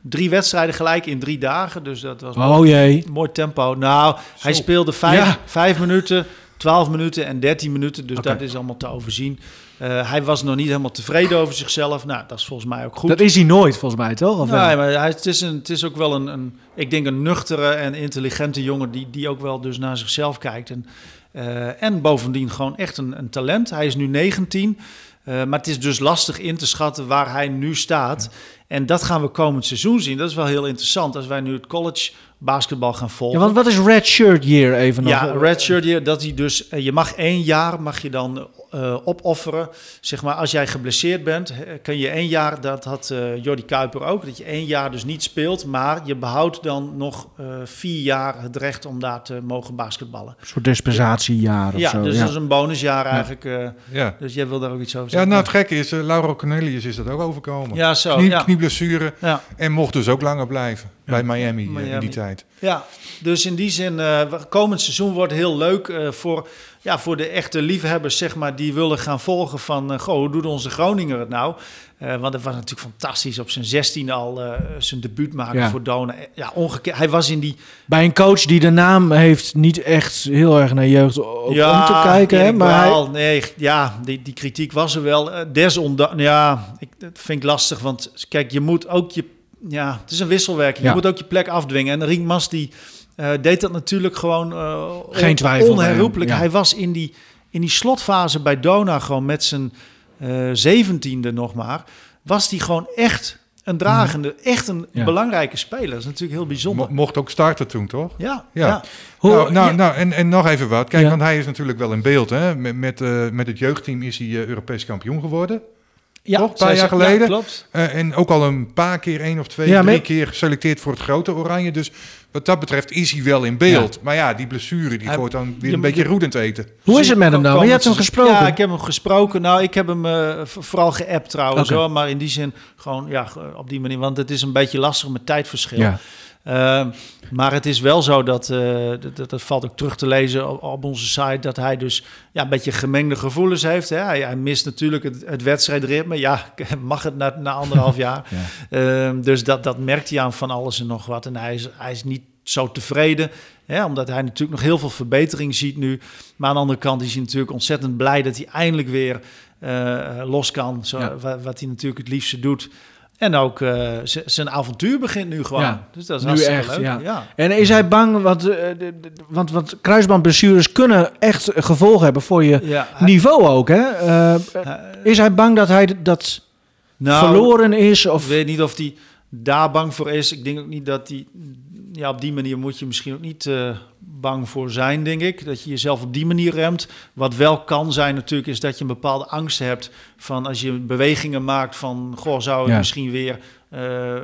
Speaker 4: drie wedstrijden gelijk in drie dagen. Dus dat was
Speaker 2: Oh jee.
Speaker 4: mooi tempo. Nou, hij speelde vijf,
Speaker 2: Ja.
Speaker 4: vijf minuten, 12 minuten en 13 minuten. Dus dat is allemaal te overzien. Eh, hij was nog niet helemaal tevreden over zichzelf. Nou, dat is volgens mij ook goed.
Speaker 2: Dat is hij nooit, volgens mij, toch? Of?
Speaker 4: Nee, maar hij, het, is een, het is ook wel een, een, ik denk een nuchtere en intelligente jongen die, die ook wel dus naar zichzelf kijkt. En, eh, en bovendien gewoon echt een, een talent. Hij is nu 19, eh, maar het is dus lastig in te schatten waar hij nu staat. En dat gaan we komend seizoen zien. Dat is wel heel interessant als wij nu het college basketbal gaan volgen.
Speaker 2: Ja, want wat is red shirt year even nog?
Speaker 4: Ja, redshirt year, dat hij dus, eh, je mag één jaar mag je dan eh, opofferen. Zeg maar, als jij geblesseerd bent, kun je één jaar, dat had eh Jordi Kuiper ook, dat je één jaar dus niet speelt, maar je behoudt dan nog eh, vier jaar het recht om daar te mogen basketballen.
Speaker 2: Een soort dispensatiejaar of
Speaker 4: Ja,
Speaker 2: zo.
Speaker 4: dus
Speaker 2: ja.
Speaker 4: dat is een bonusjaar eigenlijk. eh,
Speaker 3: Ja,
Speaker 4: dus jij wil daar ook iets over
Speaker 3: ja
Speaker 4: zeggen?
Speaker 3: nou het gekke is, Laura Cornelius is dat ook overkomen.
Speaker 4: ja, zo.
Speaker 3: Knie,
Speaker 4: ja.
Speaker 3: Knieblessure
Speaker 4: Ja.
Speaker 3: en mocht dus ook langer blijven bij Miami, eh, in die tijd.
Speaker 4: Ja, dus in die zin, eh, komend seizoen wordt heel leuk eh, voor, ja, voor de echte liefhebbers, zeg maar, die willen gaan volgen van, goh, hoe doet onze Groninger het nou? Eh, want het was natuurlijk fantastisch op zijn 16 al eh, zijn debuut maken
Speaker 2: Ja.
Speaker 4: voor Dona. Ja, ongekend. Hij was in die...
Speaker 2: Bij een coach die de naam heeft niet echt heel erg naar jeugd
Speaker 4: ja,
Speaker 2: om te kijken. Hè? Maar hij,
Speaker 4: nee, ja, die, die kritiek was er wel. Desondanks, ja, ik, dat vind ik lastig, want kijk, je moet ook je, ja, het is een wisselwerking.
Speaker 2: Ja.
Speaker 4: Je moet ook je plek afdwingen. En Ringmas die eh, deed dat natuurlijk gewoon eh,
Speaker 2: Geen twijfel
Speaker 4: onherroepelijk.
Speaker 2: ja.
Speaker 4: Hij was in die in die slotfase bij Dona gewoon met zijn eh, zeventiende nog maar, was hij gewoon echt een dragende, echt een
Speaker 2: Ja.
Speaker 4: belangrijke speler. Dat is natuurlijk heel bijzonder.
Speaker 3: Mo- mocht ook starten toen, toch?
Speaker 4: ja,
Speaker 3: Ja.
Speaker 4: ja.
Speaker 2: Hoe-
Speaker 3: nou, nou,
Speaker 2: ja.
Speaker 3: nou en, en nog even wat. Kijk,
Speaker 2: Ja.
Speaker 3: want hij is natuurlijk wel in beeld. Hè? Met, met, eh, met het jeugdteam is hij Europees kampioen geworden.
Speaker 4: Ja
Speaker 3: Toch? Een paar jaar
Speaker 4: ja,
Speaker 3: geleden?
Speaker 4: klopt.
Speaker 3: Eh, en ook al een paar keer, één of twee,
Speaker 2: Ja,
Speaker 3: drie
Speaker 2: maar-
Speaker 3: keer geselecteerd voor het grote oranje. Dus wat dat betreft is hij wel in beeld. Maar ja, die blessure die gooit dan weer
Speaker 4: je-
Speaker 3: een beetje
Speaker 4: je-
Speaker 3: roedend eten.
Speaker 2: Hoe is het met hem nou? Je hebt hem gesproken.
Speaker 4: Ja, ik heb hem gesproken. Nou, ik heb hem eh, vooral geappt trouwens, hoor. Maar in die zin gewoon, ja, op die manier. Want het is een beetje lastig met tijdverschil.
Speaker 2: Ja.
Speaker 4: Ehm, maar het is wel zo dat, eh, dat, dat, dat valt ook terug te lezen op, op onze site, dat hij dus ja, een beetje gemengde gevoelens heeft. Hè? Hij, hij mist natuurlijk het, het wedstrijdritme. Ja, mag het na, na anderhalf jaar. Ehm, dus dat, dat merkt hij aan van alles en nog wat. En hij is, hij is niet zo tevreden, hè? omdat hij natuurlijk nog heel veel verbetering ziet nu. Maar aan de andere kant is hij natuurlijk ontzettend blij dat hij eindelijk weer eh, los kan. Zo,
Speaker 2: Ja.
Speaker 4: wat, hij natuurlijk het liefste doet. En ook eh, zijn avontuur begint nu gewoon.
Speaker 2: Ja,
Speaker 4: Dus dat is
Speaker 2: nu echt,
Speaker 4: leuk.
Speaker 2: ja.
Speaker 4: ja.
Speaker 2: En is hij bang, want, eh, want, want kruisbandblessures kunnen echt gevolgen hebben voor je
Speaker 4: Ja, hij-
Speaker 2: niveau ook. Hè? Eh, is hij bang dat hij dat
Speaker 4: nou,
Speaker 2: verloren is?
Speaker 4: Ik
Speaker 2: Of,
Speaker 4: weet niet of hij daar bang voor is. Ik denk ook niet dat hij... Ja, op die manier moet je misschien ook niet eh, bang voor zijn, denk ik. Dat je jezelf op die manier remt. Wat wel kan zijn natuurlijk, is dat je een bepaalde angst hebt... van als je bewegingen maakt van... goh, zou
Speaker 2: Ja.
Speaker 4: misschien weer eh,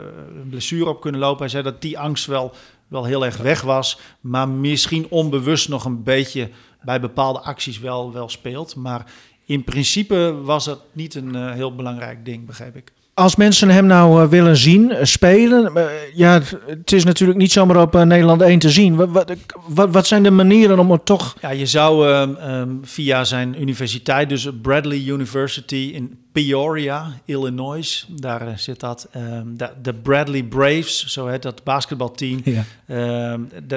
Speaker 4: een blessure op kunnen lopen. Hij zei dat die angst wel, wel heel erg weg was... maar misschien onbewust nog een beetje bij bepaalde acties wel, wel speelt. Maar in principe was dat niet een eh, heel belangrijk ding, begreep ik.
Speaker 2: Als mensen hem nou eh, willen zien, eh, spelen... eh, ja, het is natuurlijk niet zomaar op Nederland 1 te zien. Wat, wat, zijn de manieren om het toch...
Speaker 4: Ja, je zou ehm, ehm, via zijn universiteit, dus Bradley University in Peoria, Illinois, daar zit dat. ehm, de, de Bradley Braves, zo heet dat basketbalteam.
Speaker 2: Ja.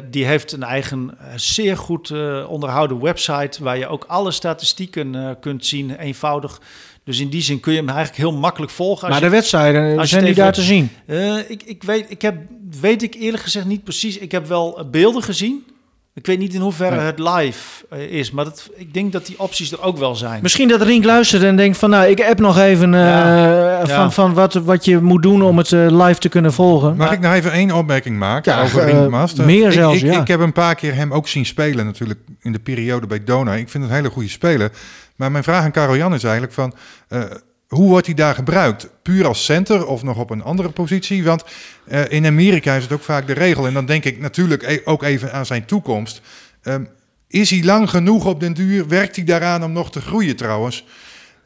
Speaker 4: Die heeft een eigen zeer goed onderhouden website waar je ook alle statistieken kunt zien, eenvoudig. Dus in die zin kun je hem eigenlijk heel makkelijk volgen. Als
Speaker 2: Maar
Speaker 4: je-
Speaker 2: de wedstrijden,
Speaker 4: als
Speaker 2: zijn die
Speaker 4: even-
Speaker 2: daar te zien?
Speaker 4: Eh, ik, ik, weet, ik heb, weet ik eerlijk gezegd niet precies. Ik heb wel eh, beelden gezien. Ik weet niet in hoeverre
Speaker 2: Nee.
Speaker 4: het live eh, is, maar dat, ik denk dat die opties er ook wel zijn.
Speaker 2: Misschien dat Rink luistert en denkt van... nou, ik heb nog even eh,
Speaker 4: Ja.
Speaker 2: van,
Speaker 4: Ja.
Speaker 2: van wat, wat je moet doen om het live te kunnen volgen.
Speaker 3: Mag ik nou even één opmerking maken
Speaker 2: Ja,
Speaker 3: over Rink Master?
Speaker 2: meer
Speaker 3: ik,
Speaker 2: zelfs,
Speaker 3: ik,
Speaker 2: ja.
Speaker 3: ik heb een paar keer hem ook zien spelen natuurlijk in de periode bij Dona. Ik vind het een hele goede speler. Maar mijn vraag aan Karel Jan is eigenlijk van... eh, hoe wordt hij daar gebruikt? Puur als center of nog op een andere positie? Want eh, in Amerika is het ook vaak de regel. En dan denk ik natuurlijk e- ook even aan zijn toekomst. Ehm, is hij lang genoeg op den duur? Werkt hij daaraan om nog te groeien trouwens?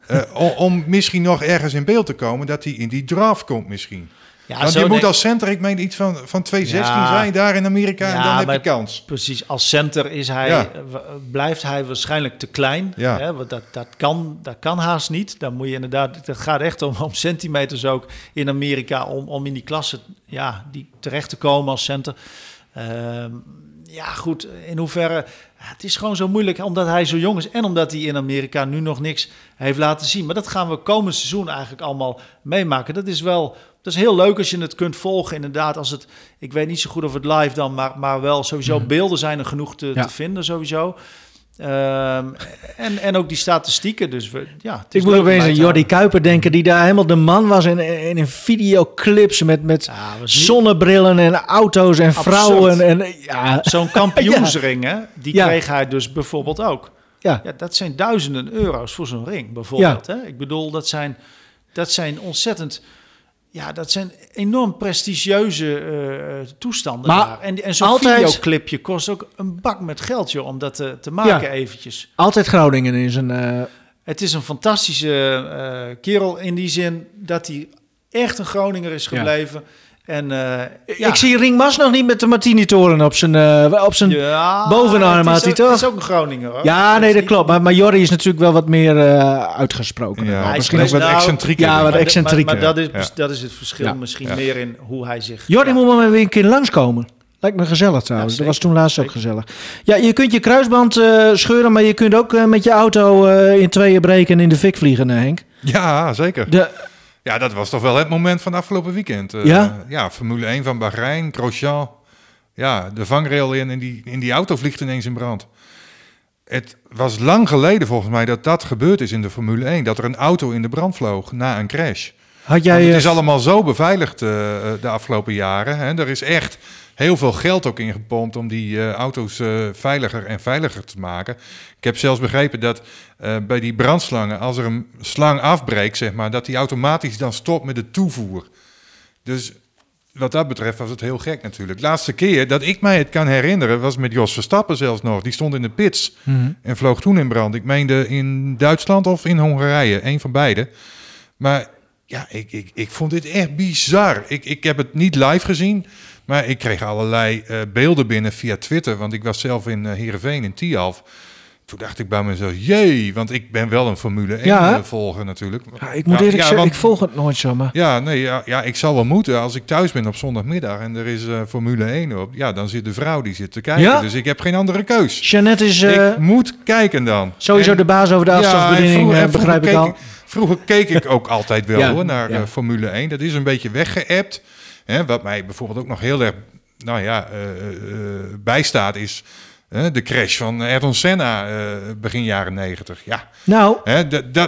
Speaker 3: Eh, om misschien nog ergens in beeld te komen dat hij in die draft komt misschien.
Speaker 4: Ja,
Speaker 3: Want je moet
Speaker 4: denk-
Speaker 3: als center, ik meen iets van, van 216
Speaker 4: Ja.
Speaker 3: zijn daar in Amerika en dan heb je kans.
Speaker 4: Precies, als center is hij,
Speaker 3: Ja.
Speaker 4: blijft hij waarschijnlijk te klein.
Speaker 3: Ja.
Speaker 4: Hè, want dat, dat, kan, dat kan haast niet. Dan moet je inderdaad, het gaat echt om, om centimeters ook in Amerika om, om in die klasse ja, die terecht te komen als center. Ehm, ja, goed, in hoeverre. Het is gewoon zo moeilijk omdat hij zo jong is en omdat hij in Amerika nu nog niks heeft laten zien. Maar dat gaan we komend seizoen eigenlijk allemaal meemaken. Dat is wel. Dat is heel leuk als je het kunt volgen, inderdaad. Als het, ik weet niet zo goed of het live dan, maar, maar wel sowieso beelden zijn er genoeg te,
Speaker 2: Ja.
Speaker 4: te vinden, sowieso. Ehm, en, en ook die statistieken. Dus we, ja,
Speaker 2: Ik moet opeens aan Jordi Kuiper denken, die daar helemaal de man was in, in, in videoclips met, met
Speaker 4: Ja, niet-
Speaker 2: zonnebrillen en auto's en
Speaker 4: Absurd.
Speaker 2: vrouwen. En, ja,
Speaker 4: Zo'n kampioensring, hè, die kreeg hij dus bijvoorbeeld ook.
Speaker 2: ja.
Speaker 4: Ja, dat zijn duizenden euro's voor zo'n ring, bijvoorbeeld. Hè? Ik bedoel, dat zijn, dat zijn ontzettend... Ja, dat zijn enorm prestigieuze eh, toestanden
Speaker 2: Maar
Speaker 4: daar. En, en zo'n
Speaker 2: altijd-
Speaker 4: videoclipje kost ook een bak met geld, joh, om dat te, te maken
Speaker 2: Ja.
Speaker 4: eventjes.
Speaker 2: Altijd Groningen is een... eh,
Speaker 4: Het is een fantastische eh, kerel in die zin dat hij echt een Groninger is
Speaker 2: Ja.
Speaker 4: En, eh, ja.
Speaker 2: Ik zie Ring Mas nog niet met de Martini-toren op zijn, eh, op zijn... Ja,
Speaker 4: ja,
Speaker 2: bovenarm had
Speaker 4: is
Speaker 2: hij
Speaker 4: ook-
Speaker 2: toch?
Speaker 4: Het is ook een Groninger, hoor.
Speaker 2: nee,
Speaker 4: is
Speaker 2: dat klopt. Maar, maar is natuurlijk wel wat meer eh, uitgesproken.
Speaker 3: Ja,
Speaker 4: Hij
Speaker 3: misschien ook wat
Speaker 4: nou-
Speaker 3: excentrieker.
Speaker 2: Ja, wat
Speaker 4: Maar, de-
Speaker 2: excentriek.
Speaker 4: maar, maar dat, is,
Speaker 3: Ja.
Speaker 4: dat is het verschil
Speaker 2: Ja.
Speaker 4: misschien
Speaker 3: Ja.
Speaker 4: meer in hoe hij zich... Ja.
Speaker 2: moet maar weer een keer langskomen. Lijkt me gezellig trouwens.
Speaker 4: Ja,
Speaker 2: dat was toen laatst ook gezellig. Ja, je kunt je kruisband eh, scheuren, maar je kunt ook met je auto eh, in tweeën breken en in de fik vliegen, Henk.
Speaker 3: Ja, zeker.
Speaker 2: De,
Speaker 3: Ja, dat was toch wel het moment van afgelopen weekend. Eh,
Speaker 2: Ja?
Speaker 3: Ja, Formule 1 van Bahrein, Grosjean. Ja, de vangrail in en die, in die auto vliegt ineens in brand. het was lang geleden volgens mij dat dat gebeurd is in de Formule 1. Dat er een auto in de brand vloog na een crash.
Speaker 2: Had jij...
Speaker 3: Want het
Speaker 2: eh,
Speaker 3: is allemaal zo beveiligd eh, de afgelopen jaren. Hè. Er is echt heel veel geld ook ingepompt om die eh, auto's eh, veiliger en veiliger te maken. Ik heb zelfs begrepen dat eh, bij die brandslangen, als er een slang afbreekt, zeg maar, dat die automatisch dan stopt met de toevoer. Dus wat dat betreft was het heel gek natuurlijk. Laatste keer dat ik mij het kan herinneren was met Jos Verstappen zelfs nog. Die stond in de pits
Speaker 2: mhm.
Speaker 3: en vloog toen in brand. Ik meende in Duitsland of in Hongarije, een van beide. Maar ja, ik, ik, ik vond dit echt bizar. Ik, ik heb het niet live gezien, maar ik kreeg allerlei eh, beelden binnen via Twitter. Want ik was zelf in eh Heerenveen, in Tialf. Toen dacht ik bij mezelf, jee, want ik ben wel een Formule 1
Speaker 2: Ja,
Speaker 3: eh, volger natuurlijk.
Speaker 2: Ja, ik moet
Speaker 3: Ja,
Speaker 2: eerlijk
Speaker 3: ja,
Speaker 2: zeggen, ik volg het nooit zo, maar...
Speaker 3: Ja, nee, ja, ja, ik zal wel moeten. Als ik thuis ben op zondagmiddag en er is Formule 1 op, ja, dan zit de vrouw die zit te kijken.
Speaker 2: Ja?
Speaker 3: Dus ik heb geen andere keus.
Speaker 2: Jeannette is eh,
Speaker 3: ik moet kijken dan.
Speaker 2: sowieso
Speaker 3: En-
Speaker 2: de baas over de
Speaker 3: en
Speaker 2: afstandsbediening, begrijp ik
Speaker 3: keek
Speaker 2: al.
Speaker 3: Vroeger keek ik ook altijd wel
Speaker 2: Ja,
Speaker 3: hoor, naar
Speaker 2: ja.
Speaker 3: eh, Formule 1. Dat is een beetje weggeëpt. Hè, wat mij bijvoorbeeld ook nog heel erg nou ja, eh, eh, bijstaat is de crash van Ayrton Senna begin jaren 90. Ja,
Speaker 2: Nou,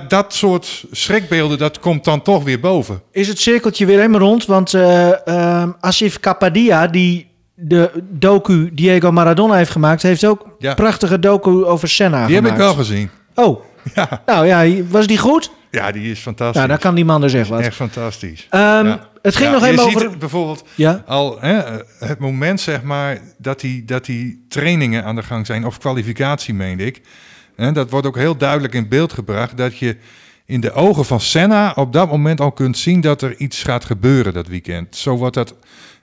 Speaker 3: dat- soort schrikbeelden, dat komt dan toch weer boven.
Speaker 2: is het cirkeltje weer helemaal rond. Want eh ehm, Asif Kapadia, die de docu Diego Maradona heeft gemaakt... heeft ook
Speaker 3: Ja.
Speaker 2: prachtige docu over Senna
Speaker 3: Die heb
Speaker 2: gemaakt.
Speaker 3: ik wel gezien.
Speaker 2: Oh,
Speaker 3: Ja,
Speaker 2: nou ja, was die goed?
Speaker 3: ja die is fantastisch.
Speaker 2: Nou, daar kan die man dus echt wat.
Speaker 3: Echt fantastisch.
Speaker 2: Ehm,
Speaker 3: Ja.
Speaker 2: Het ging
Speaker 3: Ja,
Speaker 2: nog even
Speaker 3: ziet
Speaker 2: over...
Speaker 3: het bijvoorbeeld
Speaker 2: Ja?
Speaker 3: al hè, het moment zeg maar dat die, dat die trainingen aan de gang zijn of kwalificatie meende ik. Hè, dat wordt ook heel duidelijk in beeld gebracht dat je in de ogen van Senna op dat moment al kunt zien dat er iets gaat gebeuren dat weekend. Zo wordt dat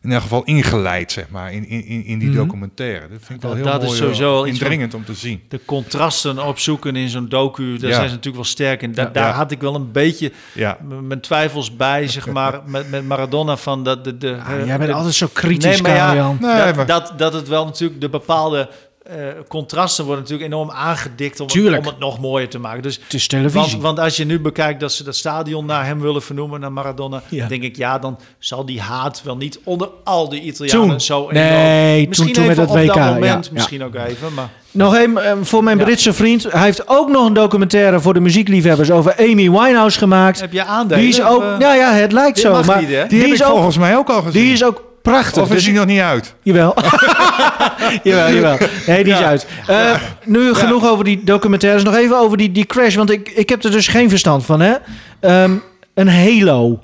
Speaker 3: in elk geval ingeleid zeg maar in, in, in die
Speaker 2: Mhm.
Speaker 3: documentaire. Dat vind ik wel heel
Speaker 4: dat is sowieso
Speaker 3: eh,
Speaker 4: wel iets
Speaker 3: indringend om te zien.
Speaker 4: De contrasten opzoeken in zo'n docu, daar
Speaker 3: Ja.
Speaker 4: zijn ze natuurlijk wel sterk in. Da-
Speaker 3: Ja.
Speaker 4: daar had ik wel een beetje
Speaker 3: Ja.
Speaker 4: mijn twijfels bij, zeg maar, met, met Maradona van dat de, de,
Speaker 2: Ah,
Speaker 4: eh,
Speaker 2: jij bent
Speaker 4: de-
Speaker 2: altijd zo kritisch,
Speaker 4: Nee, maar ja.
Speaker 3: Nee,
Speaker 4: dat,
Speaker 3: maar-
Speaker 4: dat, dat het wel natuurlijk de bepaalde eh, contrasten worden natuurlijk enorm aangedikt om, het, om het nog mooier te maken. Dus
Speaker 2: Het is televisie.
Speaker 4: want, want als je nu bekijkt dat ze dat stadion naar hem willen vernoemen, naar Maradona,
Speaker 2: Ja.
Speaker 4: denk ik, ja, dan zal die haat wel niet onder al die Italianen
Speaker 2: Toen.
Speaker 4: zo
Speaker 2: Nee, toen-
Speaker 4: Misschien
Speaker 2: toen met
Speaker 4: even
Speaker 2: het
Speaker 4: op
Speaker 2: WK,
Speaker 4: dat moment,
Speaker 2: ja,
Speaker 4: misschien ook even, maar...
Speaker 2: Nog even eh, voor mijn
Speaker 4: Ja.
Speaker 2: Britse vriend. Hij heeft ook nog een documentaire voor de muziekliefhebbers over Amy Winehouse gemaakt.
Speaker 4: Heb je aandelen?
Speaker 2: Die is ook,
Speaker 4: of, eh,
Speaker 2: ja, ja, het lijkt zo,
Speaker 4: mag
Speaker 2: maar
Speaker 4: niet, hè?
Speaker 3: Die,
Speaker 2: die,
Speaker 3: heb
Speaker 2: is
Speaker 3: ik
Speaker 2: ook,
Speaker 3: volgens mij ook al gezien.
Speaker 2: die is ook prachtig.
Speaker 3: of is
Speaker 2: Dus-
Speaker 3: die nog niet uit?
Speaker 2: Jawel. jawel, jawel. Nee, die is uit. Eh, nu genoeg over die documentaires. Nog even over die, die crash, want ik, ik heb er dus geen verstand van, hè. Ehm, een Halo.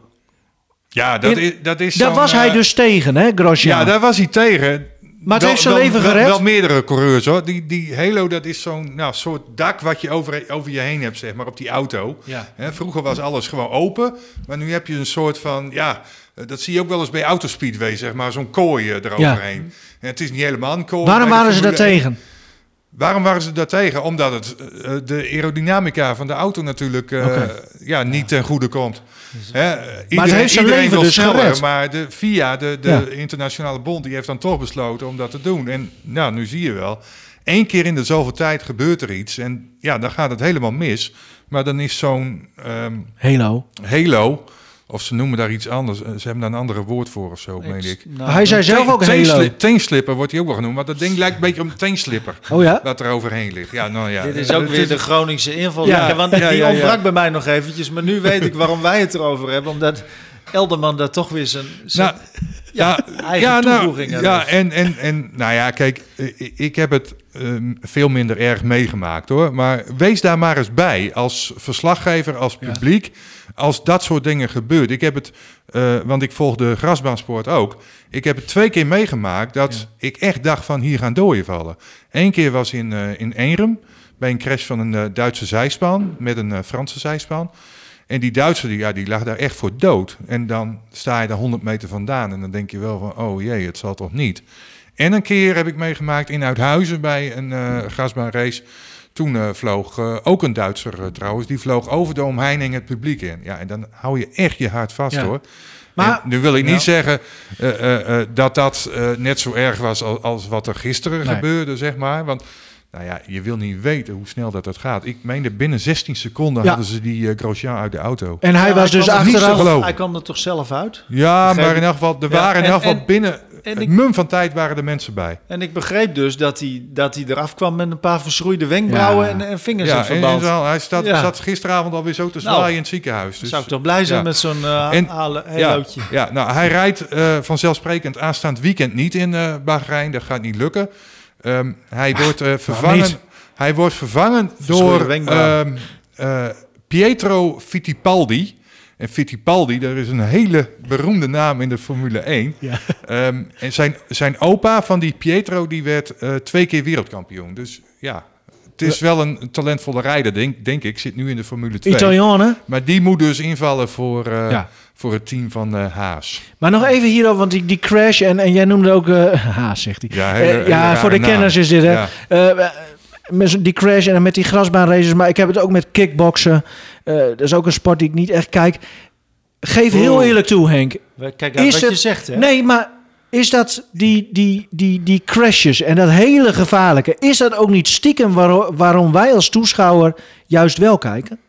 Speaker 3: Ja, dat
Speaker 2: In-
Speaker 3: is dat is
Speaker 2: Daar
Speaker 3: zo'n,
Speaker 2: was hij
Speaker 3: eh,
Speaker 2: dus tegen, hè, Grosjean.
Speaker 3: Ja, daar was hij tegen.
Speaker 2: Maar het
Speaker 3: Wel-
Speaker 2: heeft zijn
Speaker 3: wel-
Speaker 2: leven
Speaker 3: wel-
Speaker 2: gered.
Speaker 3: Wel meerdere coureurs hoor. Die, die Halo, dat is zo'n nou, soort dak wat je over, over je heen hebt, zeg maar, op die auto.
Speaker 2: Ja.
Speaker 3: Hè, vroeger was alles gewoon open. Maar nu heb je een soort van, ja, dat zie je ook wel eens bij autospeedway, zeg maar, zo'n kooi eh, eroverheen. En het is niet helemaal een kooi.
Speaker 2: Waarom waren ze daar
Speaker 3: Formule 1.
Speaker 2: tegen?
Speaker 3: Waarom waren ze daar tegen? Omdat het, eh, de aerodynamica van de auto natuurlijk eh, ja, niet ten goede komt. Hè, iedereen,
Speaker 2: het heeft zijn
Speaker 3: iedereen
Speaker 2: leven
Speaker 3: wil
Speaker 2: dus
Speaker 3: sneller,
Speaker 2: gered.
Speaker 3: maar de FIA, de, de
Speaker 2: Ja.
Speaker 3: internationale bond, die heeft dan toch besloten om dat te doen. En nou, nu zie je wel, één keer in de zoveel tijd gebeurt er iets. En ja, dan gaat het helemaal mis. Maar dan is zo'n ehm,
Speaker 2: Halo.
Speaker 3: halo, of ze noemen daar iets anders, eh, ze hebben daar een andere woord voor of zo, meen ik.
Speaker 4: Nou,
Speaker 2: hij zei zelf ook Halo.
Speaker 3: Teensli- Teenslipper wordt hij ook wel genoemd, maar dat ding lijkt een beetje op een teenslipper.
Speaker 2: Oh ja?
Speaker 3: Wat er overheen ligt. Ja, nou ja.
Speaker 4: Dit is ook weer de Groningse inval.
Speaker 3: Ja,
Speaker 4: Ja, want
Speaker 3: ja,
Speaker 4: die
Speaker 3: ja, ja.
Speaker 4: ontbrak bij mij nog eventjes. Maar nu weet ik waarom wij het erover hebben. Omdat Elderman daar toch weer zijn, zijn
Speaker 3: Nou, ja,
Speaker 4: eigen
Speaker 3: ja, nou,
Speaker 4: toevoeging aan
Speaker 3: ja en, en, en nou ja, kijk, eh, ik heb het ehm, veel minder erg meegemaakt hoor. Maar wees daar maar eens bij als verslaggever, als publiek, als dat soort dingen gebeurt. Ik heb het, eh, want ik volg de grasbaansport ook. Ik heb het twee keer meegemaakt dat ik echt dacht van hier gaan dooien vallen. Eén keer was in, eh in Eenrum bij een crash van een eh, Duitse zijspan met een Franse zijspan. En die Duitser die, ja, die lag daar echt voor dood. En dan sta je daar 100 meter vandaan en dan denk je wel van, oh jee, het zal toch niet. En een keer heb ik meegemaakt in Uithuizen bij een grasbaanrace. Toen eh, vloog eh, ook een Duitser eh, trouwens, die vloog over de omheining het publiek in. Ja, en dan hou je echt je hart vast
Speaker 2: Ja.
Speaker 3: hoor.
Speaker 2: Maar-
Speaker 3: nu wil ik niet zeggen dat dat net zo erg was als, als wat er gisteren
Speaker 2: Nee.
Speaker 3: gebeurde, zeg maar. Want nou ja, je wil niet weten hoe snel dat, dat gaat. Ik meende binnen 16 seconden
Speaker 2: Ja.
Speaker 3: hadden ze die eh, Grosjean uit de auto.
Speaker 2: En hij
Speaker 4: Ja,
Speaker 2: was dus
Speaker 4: er
Speaker 2: achteraf...
Speaker 4: Hij kwam er toch zelf uit?
Speaker 3: Ja,
Speaker 4: Begreep
Speaker 3: maar in elk geval, er
Speaker 4: Ja,
Speaker 3: waren in elk geval
Speaker 4: en-
Speaker 3: binnen
Speaker 4: En ik-
Speaker 3: mum van tijd waren er mensen bij.
Speaker 4: En ik begreep dus dat hij, dat hij eraf kwam met een paar verschroeide wenkbrauwen
Speaker 2: Ja.
Speaker 4: en, en vingers
Speaker 3: Ja,
Speaker 4: in
Speaker 3: en,
Speaker 4: verband.
Speaker 3: en zo, hij staat,
Speaker 4: Ja.
Speaker 3: zat gisteravond alweer zo te
Speaker 4: Nou,
Speaker 3: zwaaien in het ziekenhuis. Dus,
Speaker 4: Zou ik toch blij zijn
Speaker 3: ja.
Speaker 4: met zo'n eh
Speaker 3: ja,
Speaker 4: helootje.
Speaker 3: ja, nou, hij rijdt eh, vanzelfsprekend aanstaand weekend niet in eh Bahrein. Dat gaat niet lukken. Ehm, hij, wordt, eh, vervangen, hij wordt vervangen door ehm, eh, Pietro Fittipaldi. En Fittipaldi, dat is een hele beroemde naam in de Formule 1.
Speaker 2: Ja.
Speaker 3: Ehm, en zijn, zijn opa van die Pietro, die werd eh, twee keer wereldkampioen. Dus ja, het is wel een, talentvolle rijder, denk, denk ik. Zit nu in de Formule 2.
Speaker 2: Italiaan, hè?
Speaker 3: Maar die moet dus invallen voor, eh,
Speaker 2: Ja.
Speaker 3: Voor het team van eh, Haas.
Speaker 2: Maar nog even hierover, want die, die crash, en, en jij noemde ook... eh ha, zegt hij.
Speaker 3: Ja,
Speaker 2: Eh,
Speaker 3: hele- hele
Speaker 2: ja, voor de
Speaker 3: naam.
Speaker 2: kenners is dit, hè.
Speaker 3: Ja.
Speaker 2: Met die crash en dan met die grasbaanraces, maar ik heb het ook met kickboksen. Eh, dat is ook een sport die ik niet echt kijk. Geef heel eerlijk toe, Henk.
Speaker 4: Kijk uit
Speaker 2: Is
Speaker 4: wat
Speaker 2: het-
Speaker 4: je zegt, hè?
Speaker 2: Nee, maar is dat die, die, die, die crashes en dat hele gevaarlijke, is dat ook niet stiekem waarom, waarom wij als toeschouwer juist wel kijken?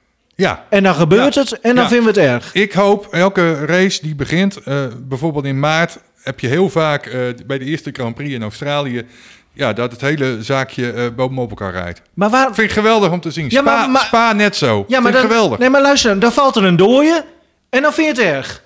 Speaker 3: Ja,
Speaker 2: En dan gebeurt het en dan
Speaker 3: Ja.
Speaker 2: vinden we het erg.
Speaker 3: ik hoop elke race die begint, eh, bijvoorbeeld in maart, heb je heel vaak eh, bij de eerste Grand Prix in Australië, ja, dat het hele zaakje eh bovenop elkaar rijdt.
Speaker 2: Maar waar...
Speaker 3: Vind ik geweldig om te zien.
Speaker 2: Ja,
Speaker 3: Spa,
Speaker 2: maar- maar-
Speaker 3: Spa net zo.
Speaker 2: Ja, maar
Speaker 3: Vind ik
Speaker 2: dan,
Speaker 3: geweldig.
Speaker 2: Nee, maar luister, dan valt er een dooie en dan vind je het erg.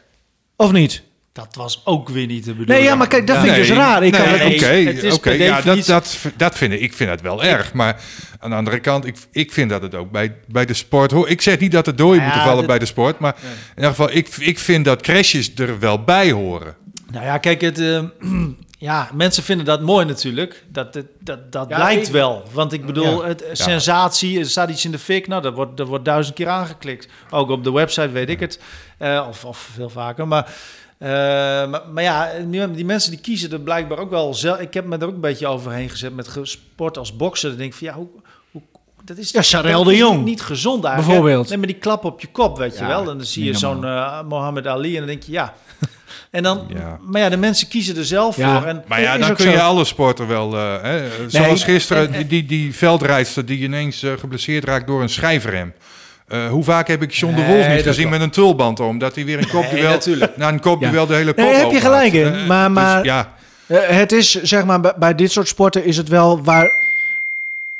Speaker 2: Of niet?
Speaker 4: Dat was ook weer niet de bedoeling.
Speaker 2: Nee, ja, maar kijk, dat vind ik dus raar. Ik
Speaker 3: nee,
Speaker 2: kan het
Speaker 3: oké, ja, dat, dat, dat vind ik, ik vind het wel erg. Maar aan de andere kant, ik, ik vind dat het ook bij, bij de sport hoort. Ik zeg niet dat er dooien
Speaker 4: Ja,
Speaker 3: moeten vallen
Speaker 4: dit-
Speaker 3: bij de sport. Maar in ieder geval, ik, ik vind dat crashes er wel bij horen.
Speaker 4: Nou ja, kijk, het, eh, ja, mensen vinden dat mooi natuurlijk. Dat, dat, dat, dat
Speaker 2: Ja,
Speaker 4: blijkt
Speaker 2: ik-
Speaker 4: wel. Want ik bedoel,
Speaker 2: Ja.
Speaker 4: het, sensatie, er staat iets in de fik. Nou, dat wordt, dat wordt duizend keer aangeklikt. Ook op de website weet ik het. Eh, of, of veel vaker. Maar, eh, maar, maar ja, die mensen die kiezen er blijkbaar ook wel zelf. Ik heb me er ook een beetje overheen gezet met sport als boksen. Dan denk ik van ja, hoe... hoe dat is,
Speaker 2: Ja, de Jong.
Speaker 4: Niet, gezond eigenlijk.
Speaker 2: Bijvoorbeeld.
Speaker 4: Nee, maar die klap op je kop, weet je wel. En dan zie je zo'n eh Mohammed Ali en dan denk je ja. En dan,
Speaker 3: Ja.
Speaker 4: maar ja, de mensen kiezen er zelf
Speaker 2: Ja.
Speaker 4: voor. En
Speaker 3: Maar ja, dan kun
Speaker 2: zo.
Speaker 3: je alle sporten wel... eh, hè, zoals
Speaker 2: Nee,
Speaker 3: gisteren,
Speaker 4: en- en-
Speaker 3: die, die, die veldrijdster die ineens geblesseerd raakt door een schijfrem. Eh, hoe vaak heb ik John de
Speaker 4: Nee,
Speaker 3: Wolf niet gezien met een tulband om? Dat hij weer een kopduel...
Speaker 4: natuurlijk.
Speaker 3: na een kopduel
Speaker 2: Ja.
Speaker 3: de hele kop
Speaker 2: Nee, heb je gelijk in,
Speaker 3: Eh,
Speaker 2: maar-
Speaker 3: dus
Speaker 2: maar-
Speaker 3: ja,
Speaker 2: Eh, het is, zeg maar, bij, bij dit soort sporten is het wel waar,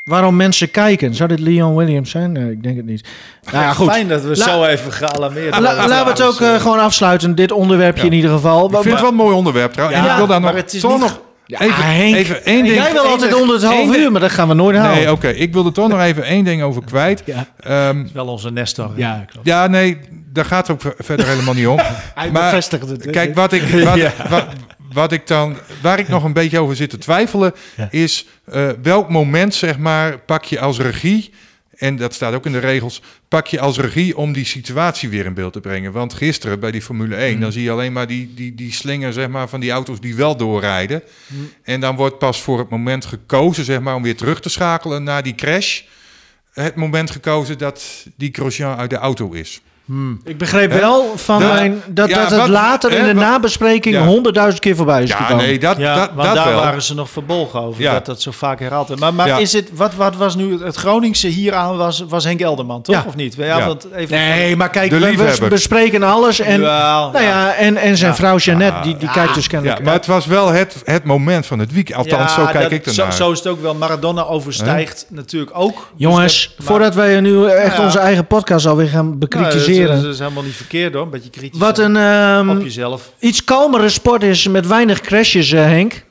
Speaker 2: waarom mensen kijken. Zou dit Leon Williams zijn? Nee, ik denk het niet. Nou ja, goed.
Speaker 4: Fijn dat we
Speaker 2: La-
Speaker 4: zo even gealarmeerd
Speaker 2: La-
Speaker 4: worden.
Speaker 2: laten we het ook eh, gewoon afsluiten, dit onderwerpje
Speaker 3: Ja.
Speaker 2: in ieder geval.
Speaker 3: ik vind het wel een mooi onderwerp trouwens.
Speaker 4: Ja,
Speaker 3: en ik wil daar
Speaker 4: maar
Speaker 3: nog,
Speaker 4: het is
Speaker 3: toch
Speaker 4: niet
Speaker 3: nog
Speaker 2: Ja,
Speaker 3: even,
Speaker 2: Henk,
Speaker 3: even één ding...
Speaker 2: Jij wil altijd onder het half uur, maar dat gaan we nooit halen.
Speaker 3: Nee, oké. Ik wil er toch nog even één ding over kwijt.
Speaker 2: Ja,
Speaker 3: Ehm,
Speaker 4: Wel onze Nestor.
Speaker 2: ja klopt.
Speaker 3: ja, nee, daar gaat het ook ver- verder helemaal niet om.
Speaker 2: Hij
Speaker 3: Maar
Speaker 2: bevestigt het.
Speaker 3: Kijk, wat ik, wat, wat, wat ik dan, waar ik nog een beetje over zit te twijfelen,
Speaker 2: Ja.
Speaker 3: is eh, welk moment, zeg maar, pak je als regie, en dat staat ook in de regels, pak je als regie om die situatie weer in beeld te brengen. Want gisteren bij die Formule 1, dan zie je alleen maar die, die, die slinger, zeg maar, van die auto's die wel doorrijden. En dan wordt pas voor het moment gekozen, zeg maar, om weer terug te schakelen naar die crash. Het moment gekozen dat die Grosjean uit de auto is.
Speaker 2: Ik begreep wel van
Speaker 3: Dat-
Speaker 2: mijn, dat,
Speaker 3: ja,
Speaker 2: dat het
Speaker 3: wat-
Speaker 2: later in de
Speaker 3: wat-
Speaker 2: nabespreking
Speaker 3: Ja.
Speaker 2: honderdduizend keer voorbij is
Speaker 3: Ja,
Speaker 2: gekomen.
Speaker 3: nee, dat,
Speaker 4: Ja,
Speaker 3: dat,
Speaker 4: want
Speaker 3: dat
Speaker 4: daar
Speaker 3: wel.
Speaker 4: waren ze nog verbolgen over,
Speaker 3: Ja.
Speaker 4: dat dat zo vaak herhaald werd. Maar, maar
Speaker 3: Ja.
Speaker 4: is het, wat, wat was nu het Groningse hieraan, was, was Henk Elderman, toch?
Speaker 2: Ja.
Speaker 4: Of niet? Ja,
Speaker 3: Ja.
Speaker 4: Want even,
Speaker 2: Nee, maar kijk, we- bespreken alles. En, nou ja, en, en zijn
Speaker 4: Ja.
Speaker 2: vrouw Jeannette,
Speaker 3: Ah,
Speaker 2: die, die
Speaker 4: ja.
Speaker 2: kijkt dus kennelijk.
Speaker 3: Ja, maar het was wel het, het moment van het weekend. Althans, zo kijk
Speaker 4: dat-
Speaker 3: ik
Speaker 4: zo,
Speaker 3: ernaar.
Speaker 4: zo is het ook wel. Maradona overstijgt natuurlijk ook.
Speaker 2: Jongens,
Speaker 4: Dus maar-
Speaker 2: voordat wij nu echt
Speaker 4: Ja.
Speaker 2: onze eigen podcast alweer gaan bekritiseren.
Speaker 4: Dat, is, dat is helemaal niet verkeerd hoor, een beetje kritisch
Speaker 2: wat een ehm,
Speaker 4: op jezelf.
Speaker 2: iets kalmere sport is met weinig crashes, eh, Henk.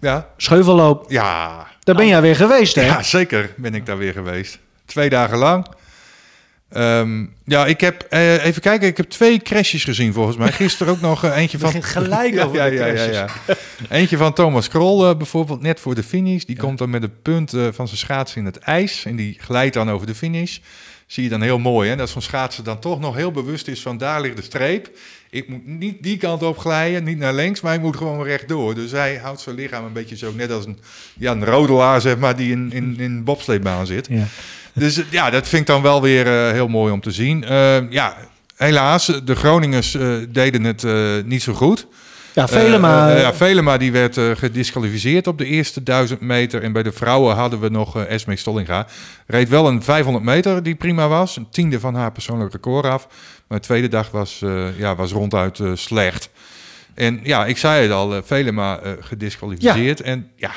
Speaker 3: ja,
Speaker 2: Scheuvelloop.
Speaker 3: ja,
Speaker 2: Daar ben jij weer geweest, hè?
Speaker 3: ja, zeker ben ik daar weer geweest. Twee dagen lang. Ehm, ja, ik heb, eh, even kijken, ik heb twee crashes gezien volgens mij. Gisteren ook nog eh, eentje van...
Speaker 4: gelijk over
Speaker 3: ja,
Speaker 4: de
Speaker 3: ja, ja,
Speaker 4: crashes.
Speaker 3: ja. Eentje van Thomas Krol bijvoorbeeld, net voor de finish. Die komt dan met een punt eh, van zijn schaats in het ijs. En die glijdt dan over de finish. Zie je dan heel mooi, hè? Dat zo'n schaatser dan toch nog heel bewust is van daar ligt de streep. Ik moet niet die kant op glijden, niet naar links, maar ik moet gewoon rechtdoor. Dus hij houdt zijn lichaam een beetje zo, net als een, ja, een rodelaar, zeg maar, die in, in, in een bobsleebaan zit.
Speaker 2: Ja.
Speaker 3: Dus eh, ja, dat vind ik dan wel weer eh, heel mooi om te zien. Eh, ja, helaas, de Groningers deden het niet zo goed.
Speaker 2: Ja, Velema.
Speaker 3: Eh, eh, ja, Velema die werd eh, gedisqualificeerd op de eerste 1000 meter. En bij de vrouwen hadden we nog eh Esme Stollinga. Reed wel een 500 meter die prima was. Een tiende van haar persoonlijk record af. Maar de tweede dag was, eh, ja, was ronduit eh, slecht. En ja, ik zei het al, eh, Velema eh, gedisqualificeerd. En ja,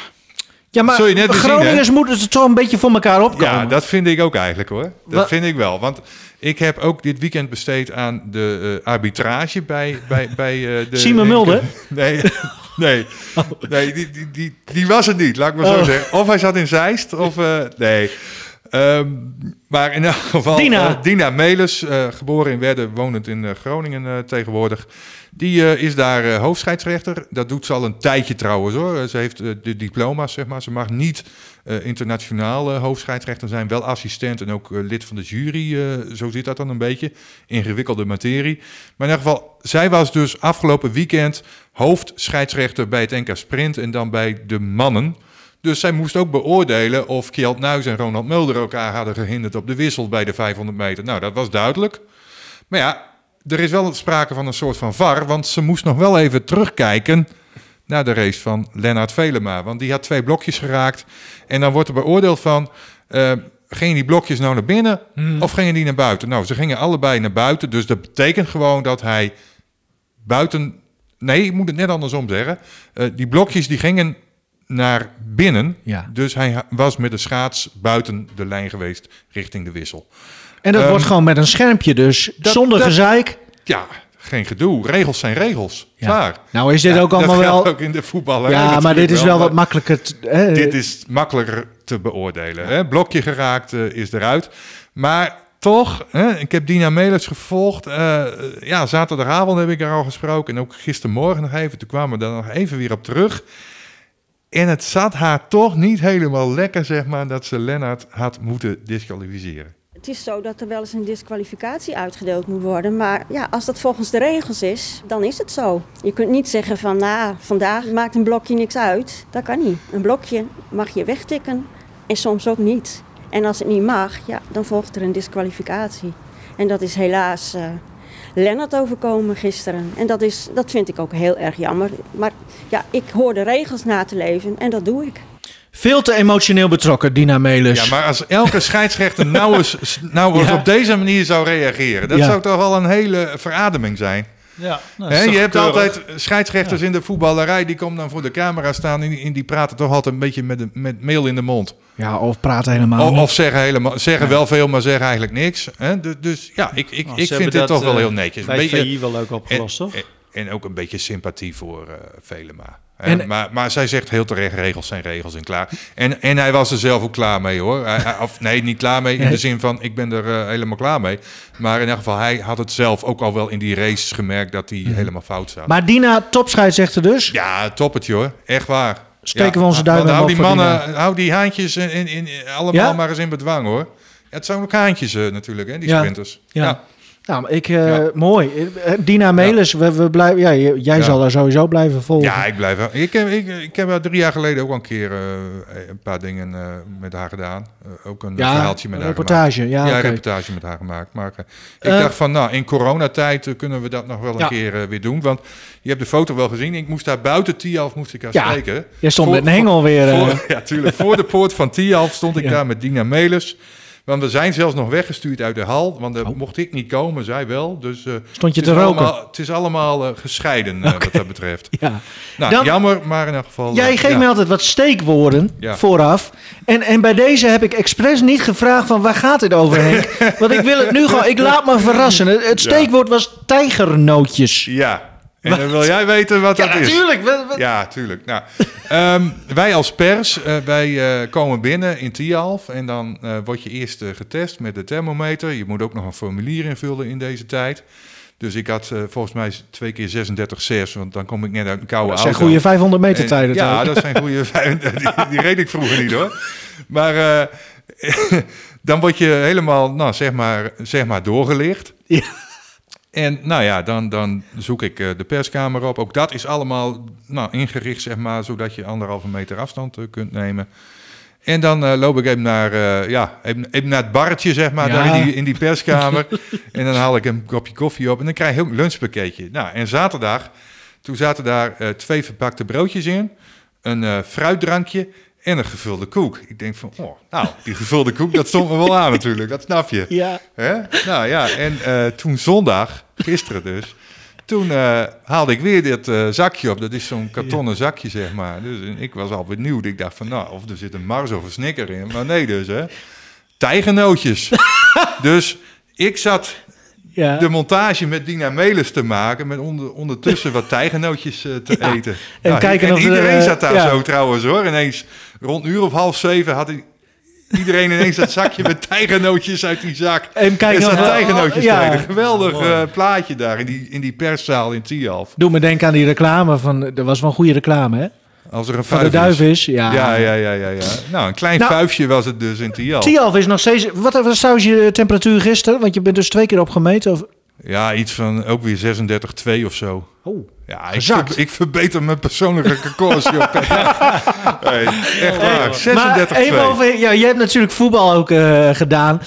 Speaker 2: Ja, maar
Speaker 3: Zul je net weer zien,
Speaker 2: Groningers moeten het zo een beetje voor elkaar opkomen.
Speaker 3: Ja, dat vind ik ook eigenlijk hoor. Dat
Speaker 2: Wat-
Speaker 3: vind ik wel. Want ik heb ook dit weekend besteed aan de eh, arbitrage bij, bij, bij eh, de...
Speaker 2: Simon Mulder?
Speaker 3: Nee, nee, nee die, die, die, die was het niet, laat ik maar zo
Speaker 2: Oh.
Speaker 3: zeggen. Of hij zat in Zeist, of... eh, nee. Ehm, maar in elk geval...
Speaker 2: Dina.
Speaker 3: Dina Melis, geboren in Wedde, wonend in Groningen tegenwoordig. Die eh, is daar eh, hoofdscheidsrechter. Dat doet ze al een tijdje trouwens hoor. Eh, Ze heeft de diploma's, zeg maar. Ze mag niet internationaal hoofdscheidsrechter zijn. Wel assistent en ook lid van de jury. zo zit dat dan een beetje. Ingewikkelde materie. Maar in ieder geval, zij was dus afgelopen weekend hoofdscheidsrechter bij het NK Sprint en dan bij de mannen. Dus zij moest ook beoordelen of Kjeld Nuis en Ronald Mulder elkaar hadden gehinderd op de wissel bij de 500 meter. Nou, dat was duidelijk. Maar ja, er is wel sprake van een soort van VAR, want ze moest nog wel even terugkijken naar de race van Lennart Velema. Want die had twee blokjes geraakt. En dan wordt er beoordeeld van, eh, gingen die blokjes nou naar binnen of gingen die naar buiten? Nou, ze gingen allebei naar buiten, dus dat betekent gewoon dat hij buiten... Nee, ik moet het net andersom zeggen. Eh, die blokjes die gingen naar binnen.
Speaker 2: Ja.
Speaker 3: Dus hij was met de schaats buiten de lijn geweest richting de wissel.
Speaker 2: En dat
Speaker 3: Ehm,
Speaker 2: wordt gewoon met een schermpje dus.
Speaker 3: dat-
Speaker 2: zonder
Speaker 3: dat-
Speaker 2: gezeik.
Speaker 3: Ja, geen gedoe. Regels zijn regels.
Speaker 2: Ja.
Speaker 3: Klaar.
Speaker 2: Nou is dit
Speaker 3: Ja,
Speaker 2: ook allemaal wel...
Speaker 3: ook in de voetballerij
Speaker 2: Ja, maar dit is wel wat makkelijker. te- hè?
Speaker 3: Dit is makkelijker te beoordelen. Hè? Blokje geraakt eh, is eruit. Maar toch, hè, ik heb Dina Melis gevolgd. Eh, ja, zaterdagavond heb ik er al gesproken. En ook gistermorgen nog even. Toen kwamen we daar nog even weer op terug. En het zat haar toch niet helemaal lekker, zeg maar, dat ze Lennart had moeten disqualificeren.
Speaker 7: Het is zo dat er wel eens een disqualificatie uitgedeeld moet worden. Maar ja, als dat volgens de regels is, dan is het zo. Je kunt niet zeggen van, nou, vandaag maakt een blokje niks uit. Dat kan niet. Een blokje mag je wegtikken en soms ook niet. En als het niet mag, ja, dan volgt er een disqualificatie. En dat is helaas eh Lennart overkomen gisteren. En dat, is, dat vind ik ook heel erg jammer. Maar ja, ik hoor de regels na te leven en dat doe ik.
Speaker 2: Veel te emotioneel betrokken, Dina Melis.
Speaker 3: Ja, maar als elke scheidsrechter nou eens, nou eens
Speaker 2: Ja.
Speaker 3: op deze manier zou reageren, dat
Speaker 2: Ja.
Speaker 3: zou toch wel een hele verademing zijn.
Speaker 4: Ja, nou,
Speaker 3: Hè,
Speaker 4: is
Speaker 3: je hebt
Speaker 4: keurig.
Speaker 3: altijd scheidsrechters in de voetballerij, die komen dan voor de camera staan en die, en die praten toch altijd een beetje met, de, met meel in de mond.
Speaker 2: Ja, of praten helemaal
Speaker 3: Of,
Speaker 2: niet.
Speaker 3: of zeggen, helemaal, zeggen wel veel, maar zeggen eigenlijk niks. Hè? Dus, dus ja, ik, ik,
Speaker 4: Nou,
Speaker 3: ik vind dit toch wel
Speaker 4: eh,
Speaker 3: heel netjes. Een
Speaker 4: Bij
Speaker 3: beetje,
Speaker 4: VI wel leuk opgelost, toch?
Speaker 3: en, en ook een beetje sympathie voor eh Velema.
Speaker 2: En-
Speaker 3: maar, maar zij zegt heel terecht, regels zijn regels en klaar. En, en hij was er zelf ook klaar mee hoor. Hij, of nee, niet klaar mee in de zin van ik ben er eh, helemaal klaar mee. Maar in ieder geval, hij had het zelf ook al wel in die races gemerkt dat hij helemaal fout zat.
Speaker 2: Mhm. Maar Dina, topscheidsrechter dus.
Speaker 3: Ja, toppetje hoor. Echt waar.
Speaker 2: Steken
Speaker 3: ja,
Speaker 2: we onze duimen
Speaker 3: Hou die mannen, hou die haantjes in, in, in- allemaal
Speaker 2: Ja?
Speaker 3: maar eens in bedwang hoor. Het zijn ook haantjes eh, natuurlijk, hè, die
Speaker 2: Ja.
Speaker 3: sprinters.
Speaker 2: Ja. Nou, ik, eh,
Speaker 3: Ja.
Speaker 2: mooi. Eh, Dina Melis, we, we blijven, ja, jij
Speaker 3: Ja.
Speaker 2: zal daar sowieso blijven volgen.
Speaker 3: Ja, ik blijf wel. Ik heb, ik, ik heb drie jaar geleden ook al een keer eh, een paar dingen met haar gedaan. Ook een
Speaker 2: Ja,
Speaker 3: verhaaltje met
Speaker 2: een
Speaker 3: haar
Speaker 2: reportage.
Speaker 3: gemaakt.
Speaker 2: Ja,
Speaker 3: Ja,
Speaker 2: oké.
Speaker 3: een reportage met haar gemaakt. Maar ik dacht van, nou, in coronatijd kunnen we dat nog wel een keer weer doen. Want je hebt de foto wel gezien. Ik moest daar buiten Tialf moest ik haar spreken.
Speaker 2: Jij stond
Speaker 3: Voor-
Speaker 2: met een hengel weer.
Speaker 3: Voor, ja, tuurlijk. Voor de poort van Tialf stond ik daar met Dina Melis. Want we zijn zelfs nog weggestuurd uit de hal. Want daar
Speaker 2: Oh.
Speaker 3: mocht ik niet komen, zij wel. Dus eh,
Speaker 2: Stond je
Speaker 3: het
Speaker 2: te
Speaker 3: is
Speaker 2: roken?
Speaker 3: allemaal- het is allemaal eh, gescheiden eh, wat dat betreft.
Speaker 2: ja.
Speaker 3: Nou,
Speaker 2: Dan-
Speaker 3: jammer, maar in elk geval...
Speaker 2: Jij geeft
Speaker 3: ja.
Speaker 2: me altijd wat steekwoorden
Speaker 3: Ja.
Speaker 2: vooraf. En, en bij deze heb ik expres niet gevraagd van waar gaat dit over, Henk? Want ik wil het nu gewoon... Ik laat me verrassen. Het, het steekwoord was tijgernootjes.
Speaker 3: Ja, en dan wil jij weten wat dat is.
Speaker 2: natuurlijk. Wat- wat-
Speaker 3: Ja, tuurlijk. Nou, ehm, wij als pers, eh, wij eh, komen binnen in Tialf en dan eh, word je eerst getest met de thermometer. Je moet ook nog een formulier invullen in deze tijd. Dus ik had eh, volgens mij twee keer 36,6, want dan kom ik net uit een koude
Speaker 2: Dat zijn
Speaker 3: auto.
Speaker 2: goede 500 meter
Speaker 3: En-
Speaker 2: tijden.
Speaker 3: Ja, dat zijn goede. die, die reed ik vroeger niet hoor. Maar eh, dan word je helemaal, nou zeg maar, zeg maar doorgelicht.
Speaker 2: Ja.
Speaker 3: En nou ja, dan, dan zoek ik eh, de perskamer op. Ook dat is allemaal nou, ingericht, zeg maar, zodat je anderhalve meter afstand eh, kunt nemen. En dan eh, loop ik even naar, ja, even, even naar het barretje, zeg maar,
Speaker 2: Ja.
Speaker 3: daar in die, in die perskamer. en dan haal ik een kopje koffie op en dan krijg je ook een lunchpakketje. Nou, en zaterdag, toen zaten daar twee verpakte broodjes in, een fruitdrankje en een gevulde koek. Ik denk van, oh, nou, die gevulde koek, dat stond me wel aan natuurlijk, dat snap je.
Speaker 2: Ja.
Speaker 3: Hè? Nou ja, en eh, toen zondag, gisteren dus, toen eh, haalde ik weer dit eh, zakje op. Dat is zo'n kartonnen zakje, zeg maar. Dus ik was al benieuwd. Ik dacht van, nou, of er zit een Mars of een Snicker in. Maar nee dus, hè. Tijgernootjes. dus ik zat
Speaker 2: Ja.
Speaker 3: de montage met Dina Melis te maken. Met onder, ondertussen wat tijgernootjes eh, te eten.
Speaker 2: En
Speaker 3: Ja,
Speaker 2: kijken
Speaker 3: en iedereen zat daar zo trouwens hoor. Ineens rond een uur of half zeven had. Iedereen ineens dat zakje met tijgernootjes uit die zak.
Speaker 2: En er-
Speaker 3: tijgernootjes
Speaker 2: ja.
Speaker 3: te eten. Geweldig eh, plaatje daar in die, in die perszaal in Tialf.
Speaker 2: Doe me denken aan die reclame van... Er was wel een goede reclame, hè?
Speaker 3: Als er een
Speaker 2: Van de
Speaker 3: vuif
Speaker 2: duif is. Ja.
Speaker 3: Ja, ja, ja, ja, ja. Nou, een klein
Speaker 2: Nou-
Speaker 3: vuifje was het dus in Tialf.
Speaker 2: Tialf is nog steeds... Wat was trouwens je temperatuur gisteren? Want je bent dus twee keer opgemeten. Of...
Speaker 3: Ja, iets van ook weer 36,2 of zo.
Speaker 2: Oh.
Speaker 3: Ja, ik, ver- ik verbeter mijn persoonlijke records, hey, echt waar, 36,2.
Speaker 2: Maar over... Ja, jij hebt natuurlijk voetbal ook eh, gedaan.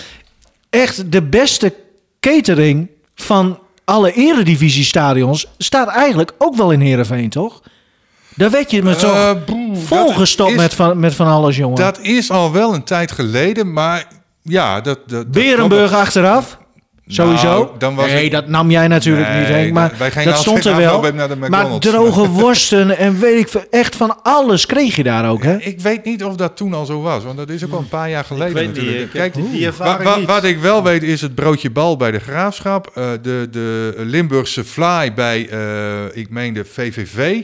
Speaker 2: Echt de beste catering van alle eredivisiestadions... staat eigenlijk ook wel in Heerenveen, toch? Daar werd je met zo
Speaker 3: Eh,
Speaker 2: volgestopt met, van, met van alles, jongen.
Speaker 3: Dat is al wel een tijd geleden, maar ja, dat... dat
Speaker 2: Berenburg achteraf. Sowieso.
Speaker 3: Nou, dan was
Speaker 2: nee,
Speaker 3: ik-
Speaker 2: dat nam jij natuurlijk
Speaker 3: Nee,
Speaker 2: niet, Henk. Maar
Speaker 3: dat- wij gingen
Speaker 2: dat
Speaker 3: als
Speaker 2: stond er wel.
Speaker 3: afloop naar de
Speaker 2: Maar droge worsten en weet ik veel. Echt van alles kreeg je daar ook, hè?
Speaker 3: Ik weet niet of dat toen al zo was, want dat is ook al een paar jaar geleden
Speaker 4: weet niet,
Speaker 3: natuurlijk.
Speaker 4: ik
Speaker 3: Kijk,
Speaker 4: die ervaring
Speaker 3: wa- wa-
Speaker 4: niet.
Speaker 3: wat ik wel weet is het broodje bal bij de Graafschap. eh, de, de Limburgse fly bij, eh, ik meen de VVV.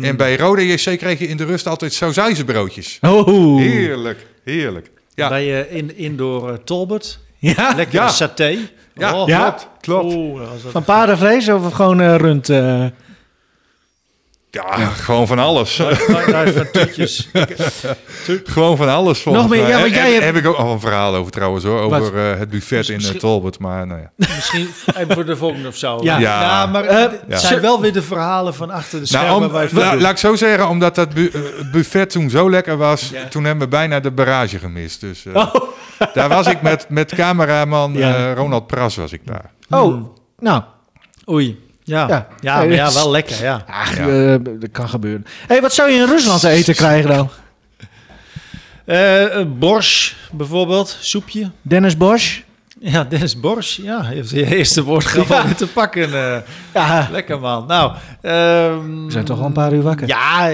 Speaker 3: En bij Rode JC kreeg je in de rust altijd sausijzenbroodjes.
Speaker 2: Oh.
Speaker 3: Heerlijk, heerlijk. Ja,
Speaker 4: Bij eh, in, indoor Tolbert.
Speaker 2: Ja?
Speaker 4: Lekker
Speaker 3: Ja.
Speaker 4: saté.
Speaker 3: Ja,
Speaker 4: Oh,
Speaker 2: ja,
Speaker 4: klopt.
Speaker 3: klopt.
Speaker 2: Van paardenvlees of gewoon eh, rund? Eh?
Speaker 3: ja, gewoon van alles. Gewoon van alles volgens
Speaker 2: Nog meer,
Speaker 3: mij.
Speaker 2: ja, want jij hebt-
Speaker 3: heb ik ook al een verhaal over trouwens hoor. Over
Speaker 2: Wat?
Speaker 3: eh, het buffet in
Speaker 4: Misschien-
Speaker 3: uh, Tolbert. Maar nou ja.
Speaker 4: Misschien voor de volgende of zo.
Speaker 2: Ja.
Speaker 3: Ja.
Speaker 4: maar
Speaker 2: Eh,
Speaker 4: het
Speaker 3: ja.
Speaker 4: zijn wel weer de verhalen van achter de schermen.
Speaker 3: Nou, om,
Speaker 4: waar je
Speaker 3: la-
Speaker 4: van-
Speaker 3: laat ik zo zeggen, omdat dat bu- eh, het buffet toen zo lekker was, toen hebben we bijna de barrage gemist. Dus eh, daar was ik met, met cameraman
Speaker 2: Ja.
Speaker 3: eh, Ronald Pras was ik daar.
Speaker 2: Oh, nou.
Speaker 4: Oei. Ja,
Speaker 2: Ja.
Speaker 4: ja. maar wel lekker, ja.
Speaker 2: Ach, eh, dat kan gebeuren. hey, wat zou je in Rusland te eten krijgen dan?
Speaker 4: Borsch bijvoorbeeld, soepje.
Speaker 2: Dennis Bosch?
Speaker 4: Ja, Dennis Borsch, ja, heeft je eerste woord
Speaker 2: Ja.
Speaker 4: te pakken. eh.
Speaker 2: Ja,
Speaker 4: lekker man. Nou, ehm,
Speaker 2: we zijn toch al een paar uur wakker.
Speaker 4: Ja,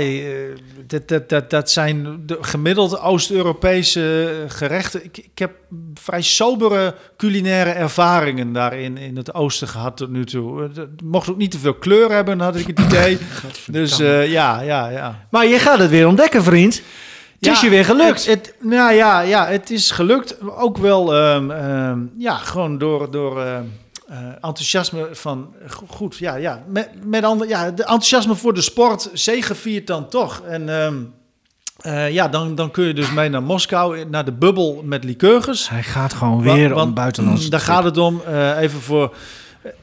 Speaker 4: dat, dat, dat, dat zijn de gemiddeld Oost-Europese gerechten. Ik, ik heb vrij sobere culinaire ervaringen daarin in het oosten gehad tot nu toe. Het het mocht ook niet te veel kleur hebben, had ik het idee. dus eh, ja, ja, ja.
Speaker 2: Maar je gaat het weer ontdekken, vriend. Het is je weer gelukt.
Speaker 4: Het, het- nou ja, ja, het is gelukt. Ook wel, ehm, ehm, ja, gewoon door, door ehm, eh, enthousiasme van, go- goed, ja, ja, met, met andere, ja, de enthousiasme voor de sport zegeviert dan toch. En ehm, eh, ja, dan, dan kun je dus mee naar Moskou, naar de bubbel met liqueurs.
Speaker 2: Hij gaat gewoon weer om
Speaker 4: want,
Speaker 2: buitenlandse
Speaker 4: mm, Daar gaat het om, eh, even voor.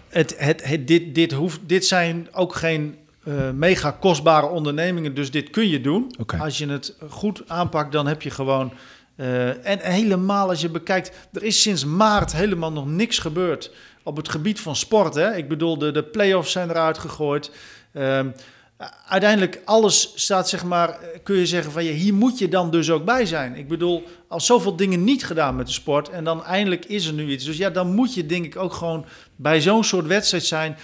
Speaker 4: Het, het, het, dit, dit, hoeft, dit zijn ook geen eh, mega kostbare ondernemingen, dus dit kun je doen. Als je het goed aanpakt, dan heb je gewoon. eh, en helemaal als je bekijkt, er is sinds maart helemaal nog niks gebeurd op het gebied van sport. Hè? Ik bedoel, de, de play-offs zijn eruit gegooid. Ehm, uiteindelijk alles staat, zeg maar, eh, kun je zeggen van ja, hier moet je dan dus ook bij zijn. Ik bedoel, als zoveel dingen niet gedaan met de sport en dan eindelijk is er nu iets. Dus ja, dan moet je denk ik ook gewoon bij zo'n soort wedstrijd zijn,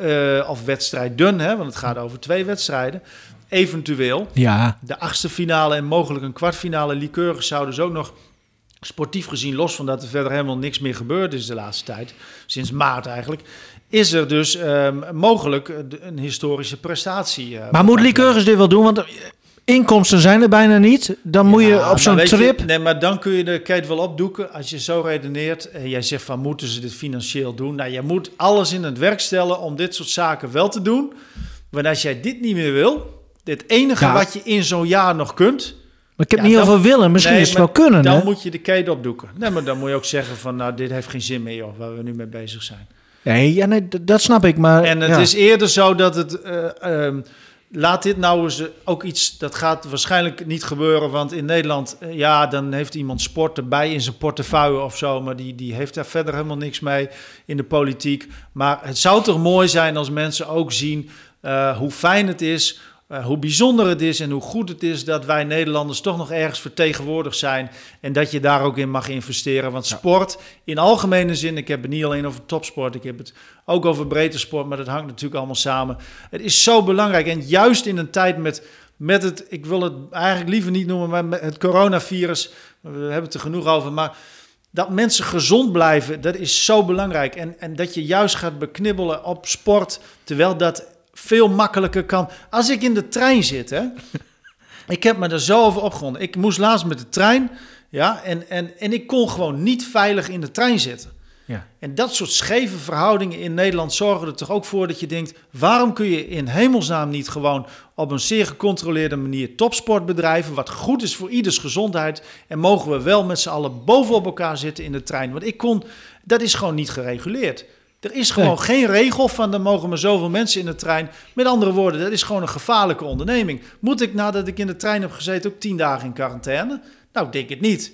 Speaker 4: eh, of wedstrijden, hè, want het gaat over twee wedstrijden, eventueel.
Speaker 2: Ja,
Speaker 4: De achtste finale en mogelijk een kwartfinale liqueurs zouden dus ook nog sportief gezien, los van dat er verder helemaal niks meer gebeurd is de laatste tijd, sinds maart eigenlijk, is er dus ehm, mogelijk eh, een historische prestatie. eh,
Speaker 2: maar moet Lycurgus dit wel doen? Want inkomsten zijn er bijna niet. Dan moet je op zo'n
Speaker 4: je,
Speaker 2: trip...
Speaker 4: nee, maar dan kun je de keten wel opdoeken. Als je zo redeneert en jij zegt van moeten ze dit financieel doen? Nou, je moet alles in het werk stellen om dit soort zaken wel te doen. Want als jij dit niet meer wil, dit enige
Speaker 2: Ja.
Speaker 4: wat je in zo'n jaar nog kunt,
Speaker 2: Maar ik heb
Speaker 4: Ja,
Speaker 2: niet
Speaker 4: dan-
Speaker 2: over willen. Misschien
Speaker 4: Nee,
Speaker 2: is het wel kunnen,
Speaker 4: dan
Speaker 2: hè?
Speaker 4: moet je de keten opdoeken. Nee, maar dan moet je ook zeggen van nou, dit heeft geen zin meer, joh, waar we nu mee bezig zijn.
Speaker 2: Nee, ja, nee, dat snap ik. Maar,
Speaker 4: En het
Speaker 2: ja.
Speaker 4: is eerder zo dat het. eh, ehm, laat dit nou eens eh, ook iets. Dat gaat waarschijnlijk niet gebeuren. Want in Nederland. eh, ja, dan heeft iemand sport erbij in zijn portefeuille of zo. Maar die, die heeft daar verder helemaal niks mee in de politiek. Maar het zou toch mooi zijn als mensen ook zien. hoe fijn het is. Eh, hoe bijzonder het is en hoe goed het is dat wij Nederlanders toch nog ergens vertegenwoordigd zijn. En dat je daar ook in mag investeren. Want sport in algemene zin, ik heb het niet alleen over topsport, ik heb het ook over breedte sport, maar dat hangt natuurlijk allemaal samen. Het is zo belangrijk. En juist in een tijd met, met het, ik wil het eigenlijk liever niet noemen, maar met het coronavirus, we hebben het er genoeg over, maar dat mensen gezond blijven, dat is zo belangrijk. En, en dat je juist gaat beknibbelen op sport, terwijl dat veel makkelijker kan. Als ik in de trein zit, hè, ik heb me er zo over opgewonden. Ik moest laatst met de trein, ja, en, en, en ik kon gewoon niet veilig in de trein zitten.
Speaker 2: Ja.
Speaker 4: En dat soort scheve verhoudingen in Nederland zorgen er toch ook voor dat je denkt: waarom kun je in hemelsnaam niet gewoon op een zeer gecontroleerde manier topsport bedrijven, wat goed is voor ieders gezondheid, en mogen we wel met z'n allen bovenop elkaar zitten in de trein? Want ik kon, dat is gewoon niet gereguleerd. Er is gewoon geen regel van er mogen maar zoveel mensen in de trein. Met andere woorden, dat is gewoon een gevaarlijke onderneming. Moet ik nadat ik in de trein heb gezeten ook tien dagen in quarantaine? Nou, ik denk het niet.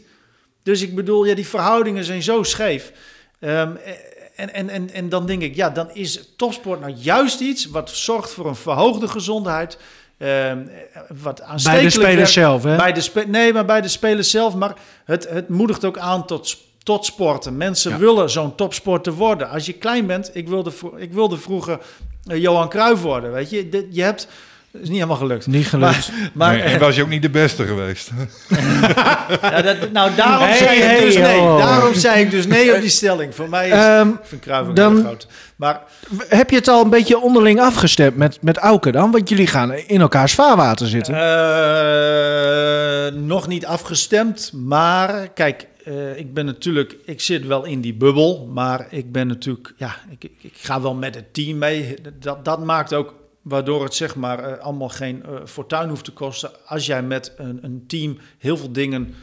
Speaker 4: Dus ik bedoel, ja, die verhoudingen zijn zo scheef. Ehm, en, en, en, en dan denk ik, ja, dan is topsport nou juist iets wat zorgt voor een verhoogde gezondheid. ehm, wat
Speaker 2: Bij
Speaker 4: aanstekelijk
Speaker 2: de spelers zelf, hè?
Speaker 4: Bij de nee, maar bij de spelers zelf. Maar het, het moedigt ook aan tot, tot sporten. Mensen willen zo'n topsporter worden. Als je klein bent, ik wilde, ik wilde vroeger eh, Johan Cruijff worden, weet je. Je hebt... Is niet helemaal gelukt.
Speaker 2: Niet gelukt.
Speaker 4: Maar, maar
Speaker 3: Nee, en was je ook niet de beste geweest.
Speaker 4: ja, dat, nou, daarom,
Speaker 2: Hey,
Speaker 4: zei ik dus nee.
Speaker 2: oh.
Speaker 4: daarom zei ik dus nee op die stelling. Voor mij is...
Speaker 2: Ehm,
Speaker 4: vind Cruijff
Speaker 2: dan-
Speaker 4: groot. Maar
Speaker 2: heb je het al een beetje onderling afgestemd met, met Auke dan? Want jullie gaan in elkaars vaarwater zitten.
Speaker 4: Eh, nog niet afgestemd, maar kijk, eh, ik ben natuurlijk, ik zit wel in die bubbel, maar ik ben natuurlijk, ja, ik, ik, ga wel met het team mee. Dat, dat maakt ook, waardoor het zeg maar eh, allemaal geen eh, fortuin hoeft te kosten. Als jij met een, een team heel veel dingen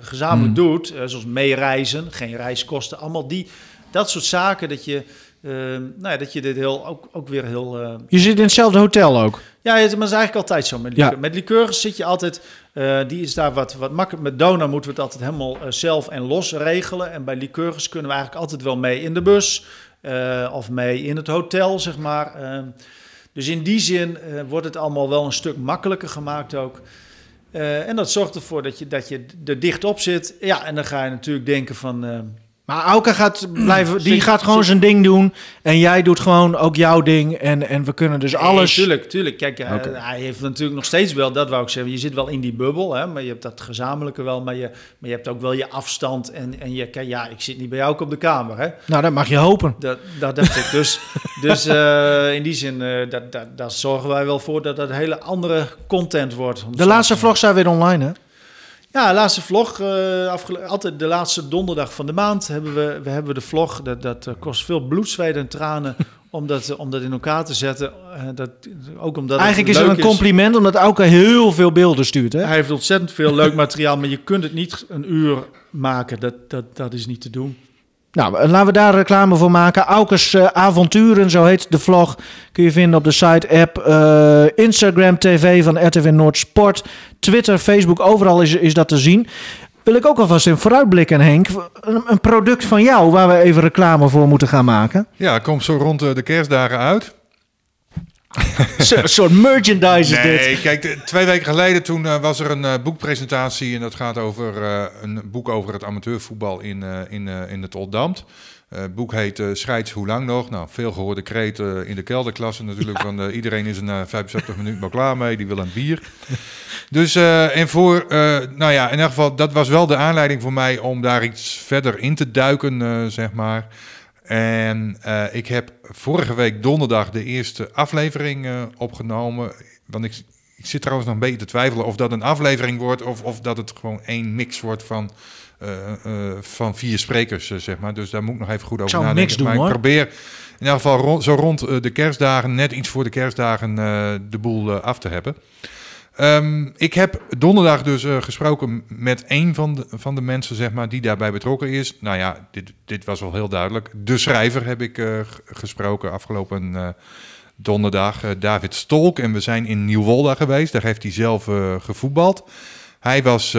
Speaker 4: gezamenlijk doet, eh, zoals meereizen, geen reiskosten, allemaal die, dat soort zaken, dat je, nou ja, dat je dit heel, ook, ook weer heel... eh,
Speaker 2: Je zit in hetzelfde hotel ook.
Speaker 4: ja, het, maar het is eigenlijk altijd zo. Met,
Speaker 2: Ja.
Speaker 4: liqueur. met liqueurs zit je altijd... eh, die is daar wat, wat makkelijk. Met Dona moeten we het altijd helemaal eh, zelf en los regelen. En bij liqueurs kunnen we eigenlijk altijd wel mee in de bus. of mee in het hotel, zeg maar. Eh, dus in die zin wordt het allemaal wel een stuk makkelijker gemaakt ook. En dat zorgt ervoor dat je, dat je er dicht op zit. Ja, en dan ga je natuurlijk denken van... eh,
Speaker 2: Maar Auke gaat blijven, die gaat gewoon zijn ding doen. En jij doet gewoon ook jouw ding. En, en we kunnen dus alles.
Speaker 4: Nee, tuurlijk, tuurlijk. Kijk, eh, hij heeft natuurlijk nog steeds wel, dat wou ik zeggen, je zit wel in die bubbel, hè, maar je hebt dat gezamenlijke wel, maar je, maar je hebt ook wel je afstand en, en je, kijk, ja, ik zit niet bij jou ook op de kamer, hè.
Speaker 2: Nou, dat mag je hopen.
Speaker 4: Dat, dat dacht ik. Dus, dus eh, in die zin, eh dat, dat, daar zorgen wij wel voor dat dat hele andere content wordt.
Speaker 2: De laatste
Speaker 4: te
Speaker 2: vlog staat weer online, hè?
Speaker 4: Ja, laatste vlog. eh, altijd de laatste donderdag van de maand hebben we, we hebben de vlog. Dat, dat eh, kost veel bloed, zweet en tranen om dat, eh, om dat in elkaar te zetten. Dat, ook omdat
Speaker 2: Eigenlijk is het een compliment, omdat Auke heel veel beelden stuurt, hè?
Speaker 4: Hij heeft ontzettend veel leuk materiaal, maar je kunt het niet een uur maken. Dat, dat, dat is niet te doen.
Speaker 2: Nou, laten we daar reclame voor maken. Aukers eh, Avonturen, zo heet de vlog. Kun je vinden op de site, app, eh, Instagram, TV van RTV Noord Sport. Twitter, Facebook, overal is, is dat te zien. Wil ik ook alvast in vooruitblikken, Henk. Een, een product van jou waar we even reclame voor moeten gaan maken.
Speaker 3: Ja, komt zo rond eh, de kerstdagen uit.
Speaker 2: Een soort merchandise is dit.
Speaker 3: Nee, kijk, twee weken geleden toen eh, was er een eh, boekpresentatie en dat gaat over eh, een boek over het amateurvoetbal in, in, in het Oldambt. Het boek heet Scheids hoe lang nog? Nou, veel gehoorde kreet in de kelderklasse natuurlijk. Eh, iedereen is er na 75 minuten wel klaar mee, die wil een bier. Dus, en voor, nou ja, in ieder geval, dat was wel de aanleiding voor mij om daar iets verder in te duiken, zeg maar. En eh, ik heb vorige week donderdag de eerste aflevering eh, opgenomen. Want ik, ik zit trouwens nog een beetje te twijfelen of dat een aflevering wordt of, of dat het gewoon één mix wordt van, eh, van vier sprekers, zeg maar. Dus daar moet ik nog even goed over nadenken.
Speaker 2: doen,
Speaker 3: maar
Speaker 2: hoor.
Speaker 3: ik probeer in ieder geval rond, zo rond de kerstdagen, net iets voor de kerstdagen, de boel af te hebben. Ehm, ik heb donderdag dus eh, gesproken met een van de, van de mensen zeg maar, die daarbij betrokken is. Nou ja, dit, dit was wel heel duidelijk. De schrijver heb ik eh, gesproken afgelopen eh, donderdag, David Stolk. En we zijn in Nieuwolda geweest. Daar heeft hij zelf gevoetbald. Hij was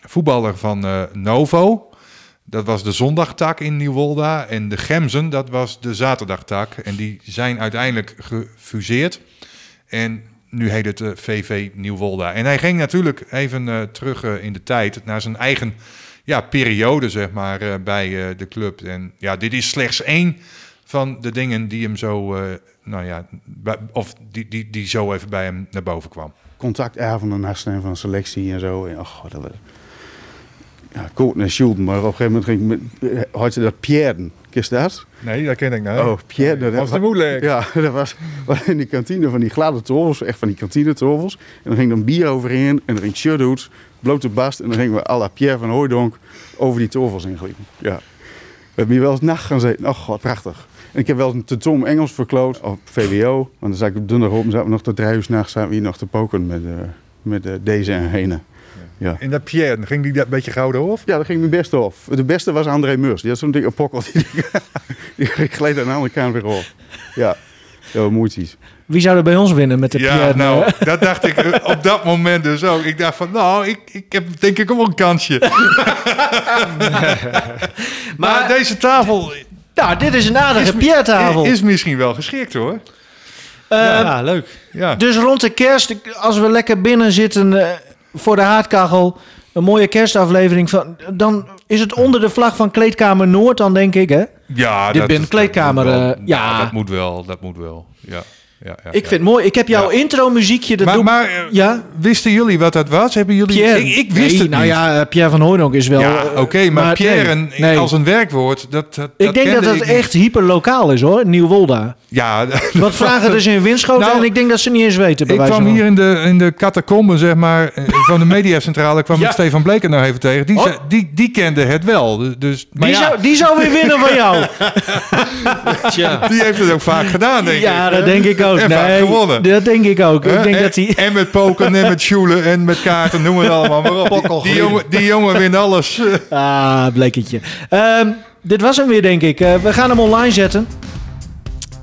Speaker 3: voetballer van Novo. Dat was de zondagtak in Nieuwolda. En de Gemzen, dat was de zaterdagtak. En die zijn uiteindelijk gefuseerd. En nu heet het eh, VV Nieuwolda. En hij ging natuurlijk even eh, terug eh, in de tijd naar zijn eigen ja, periode, zeg maar, bij de club. En ja, dit is slechts één van de dingen die hem zo, nou ja, of die, die, die zo even bij hem naar boven kwam.
Speaker 8: contactavonden naast van selectie en zo. En, oh, dat was... Ja, Koot en Schulden, maar op een gegeven moment ging had je dat Pierre, kist dat?
Speaker 3: Nee, dat ken ik nou.
Speaker 8: Oh, Pierre. Dat
Speaker 3: was te moeilijk.
Speaker 8: Ja, dat was, was in die kantine van die gladde tovels, echt van die kantine tovels. En dan ging dan bier overheen en er ging shirthoeds, blote bast. En dan gingen we à la Pierre van Hooijdonk over die tovels ingliepen. Ja. We hebben hier wel eens nacht gaan zitten. Oh god, prachtig. En ik heb wel eens een tentoon Engels verkloot op VWO. Want dan zat ik op donderdag zaten we nog tot drie uur s'nachts zaten we hier nog te poken met, eh, met eh, deze en Hene. Ja.
Speaker 3: In dat Pierre, ging die dat beetje gouden hof?
Speaker 8: Ja, dat ging mijn beste op. De beste was André Meurs. Die had zo'n dikke pokkel. Die, die gleed aan de andere kant weer op. Ja, ja moeite.
Speaker 2: Wie zou er bij ons winnen met de
Speaker 3: Ja,
Speaker 2: Pierre?
Speaker 3: nou,
Speaker 2: eh?
Speaker 3: dat dacht ik eh, op dat moment dus ook. Ik dacht van, nou, ik, ik heb denk ik ook wel een kansje. maar, deze tafel
Speaker 2: Nou, dit is een aardige Pierre-tafel.
Speaker 3: is misschien wel geschikt hoor.
Speaker 2: Eh,
Speaker 4: Ja, leuk.
Speaker 3: Ja.
Speaker 2: Dus rond de kerst, als we lekker binnen zitten eh, voor de haardkachel, een mooie kerstaflevering van, dan is het onder de vlag van Kleedkamer Noord, dan denk ik, hè?
Speaker 3: Ja,
Speaker 2: Dit ben kleedkamer,
Speaker 3: dat moet wel.
Speaker 2: eh, ja.
Speaker 3: dat moet wel, dat moet wel. Ja, ja, ja,
Speaker 2: Ik
Speaker 3: ja.
Speaker 2: vind het mooi. Ik heb jouw
Speaker 3: Ja.
Speaker 2: intro muziekje. Dat
Speaker 3: Maar,
Speaker 2: doe-
Speaker 3: maar eh,
Speaker 2: ja,
Speaker 3: wisten jullie wat dat was? Hebben jullie?
Speaker 2: Pierre.
Speaker 3: Ik, ik wist
Speaker 2: Nee,
Speaker 3: het
Speaker 2: nou
Speaker 3: niet.
Speaker 2: ja, eh, Pierre van Hooydonk is wel...
Speaker 3: Ja,
Speaker 2: eh,
Speaker 3: oké, maar, Pierre
Speaker 2: nee, nee.
Speaker 3: als een werkwoord, dat, dat
Speaker 2: Ik denk dat dat
Speaker 3: ik
Speaker 2: echt hyperlokaal is, hoor. Nieuwolda.
Speaker 3: Ja,
Speaker 2: Wat vragen dus in Winschoten
Speaker 3: Nou,
Speaker 2: en ik denk dat ze niet eens weten. bij
Speaker 3: Ik kwam hier in de, in de catacomben, zeg maar, van de mediacentrale, kwam
Speaker 2: Ja.
Speaker 3: ik Stefan Bleker nou even tegen. Die,
Speaker 2: Oh.
Speaker 3: zei- die, die kende het wel. Dus, maar
Speaker 2: Die,
Speaker 3: ja,
Speaker 2: zou, die zou weer winnen van jou.
Speaker 3: die heeft het ook vaak gedaan, denk
Speaker 2: ja,
Speaker 3: ik.
Speaker 2: dat denk ik ook.
Speaker 3: En vaak
Speaker 2: nee,
Speaker 3: gewonnen.
Speaker 2: Dat denk ik ook. Ik denk
Speaker 3: en,
Speaker 2: dat hij...
Speaker 3: en met poken en met sjoelen en met kaarten, noem het allemaal maar op. Die, die, jongen, die jongen wint alles.
Speaker 2: Ah, blekertje. Ehm, dit was hem weer, denk ik. Eh, we gaan hem online zetten.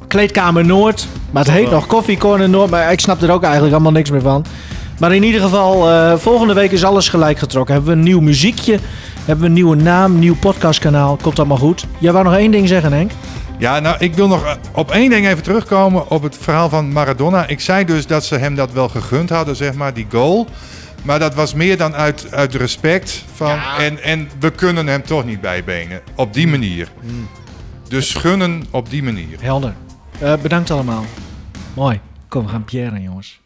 Speaker 2: Kleedkamer Noord. Maar het heet nog Coffee Corner Noord. Maar ik snap er ook eigenlijk allemaal niks meer van. Maar in ieder geval, eh, volgende week is alles gelijk getrokken. Hebben we een nieuw muziekje. Hebben we een nieuwe naam, nieuw podcastkanaal. Komt allemaal goed. Jij wou nog één ding zeggen, Henk?
Speaker 3: Ja, nou, ik wil nog eh, op één ding even terugkomen op het verhaal van Maradona. Ik zei dus dat ze hem dat wel gegund hadden, zeg maar, die goal. Maar dat was meer dan uit, uit respect. Van, en, en we kunnen hem toch niet bijbenen. Op die manier. Dus gunnen op die manier.
Speaker 2: Helder. Eh, bedankt allemaal. Mooi. Kom, we gaan Pierre, jongens.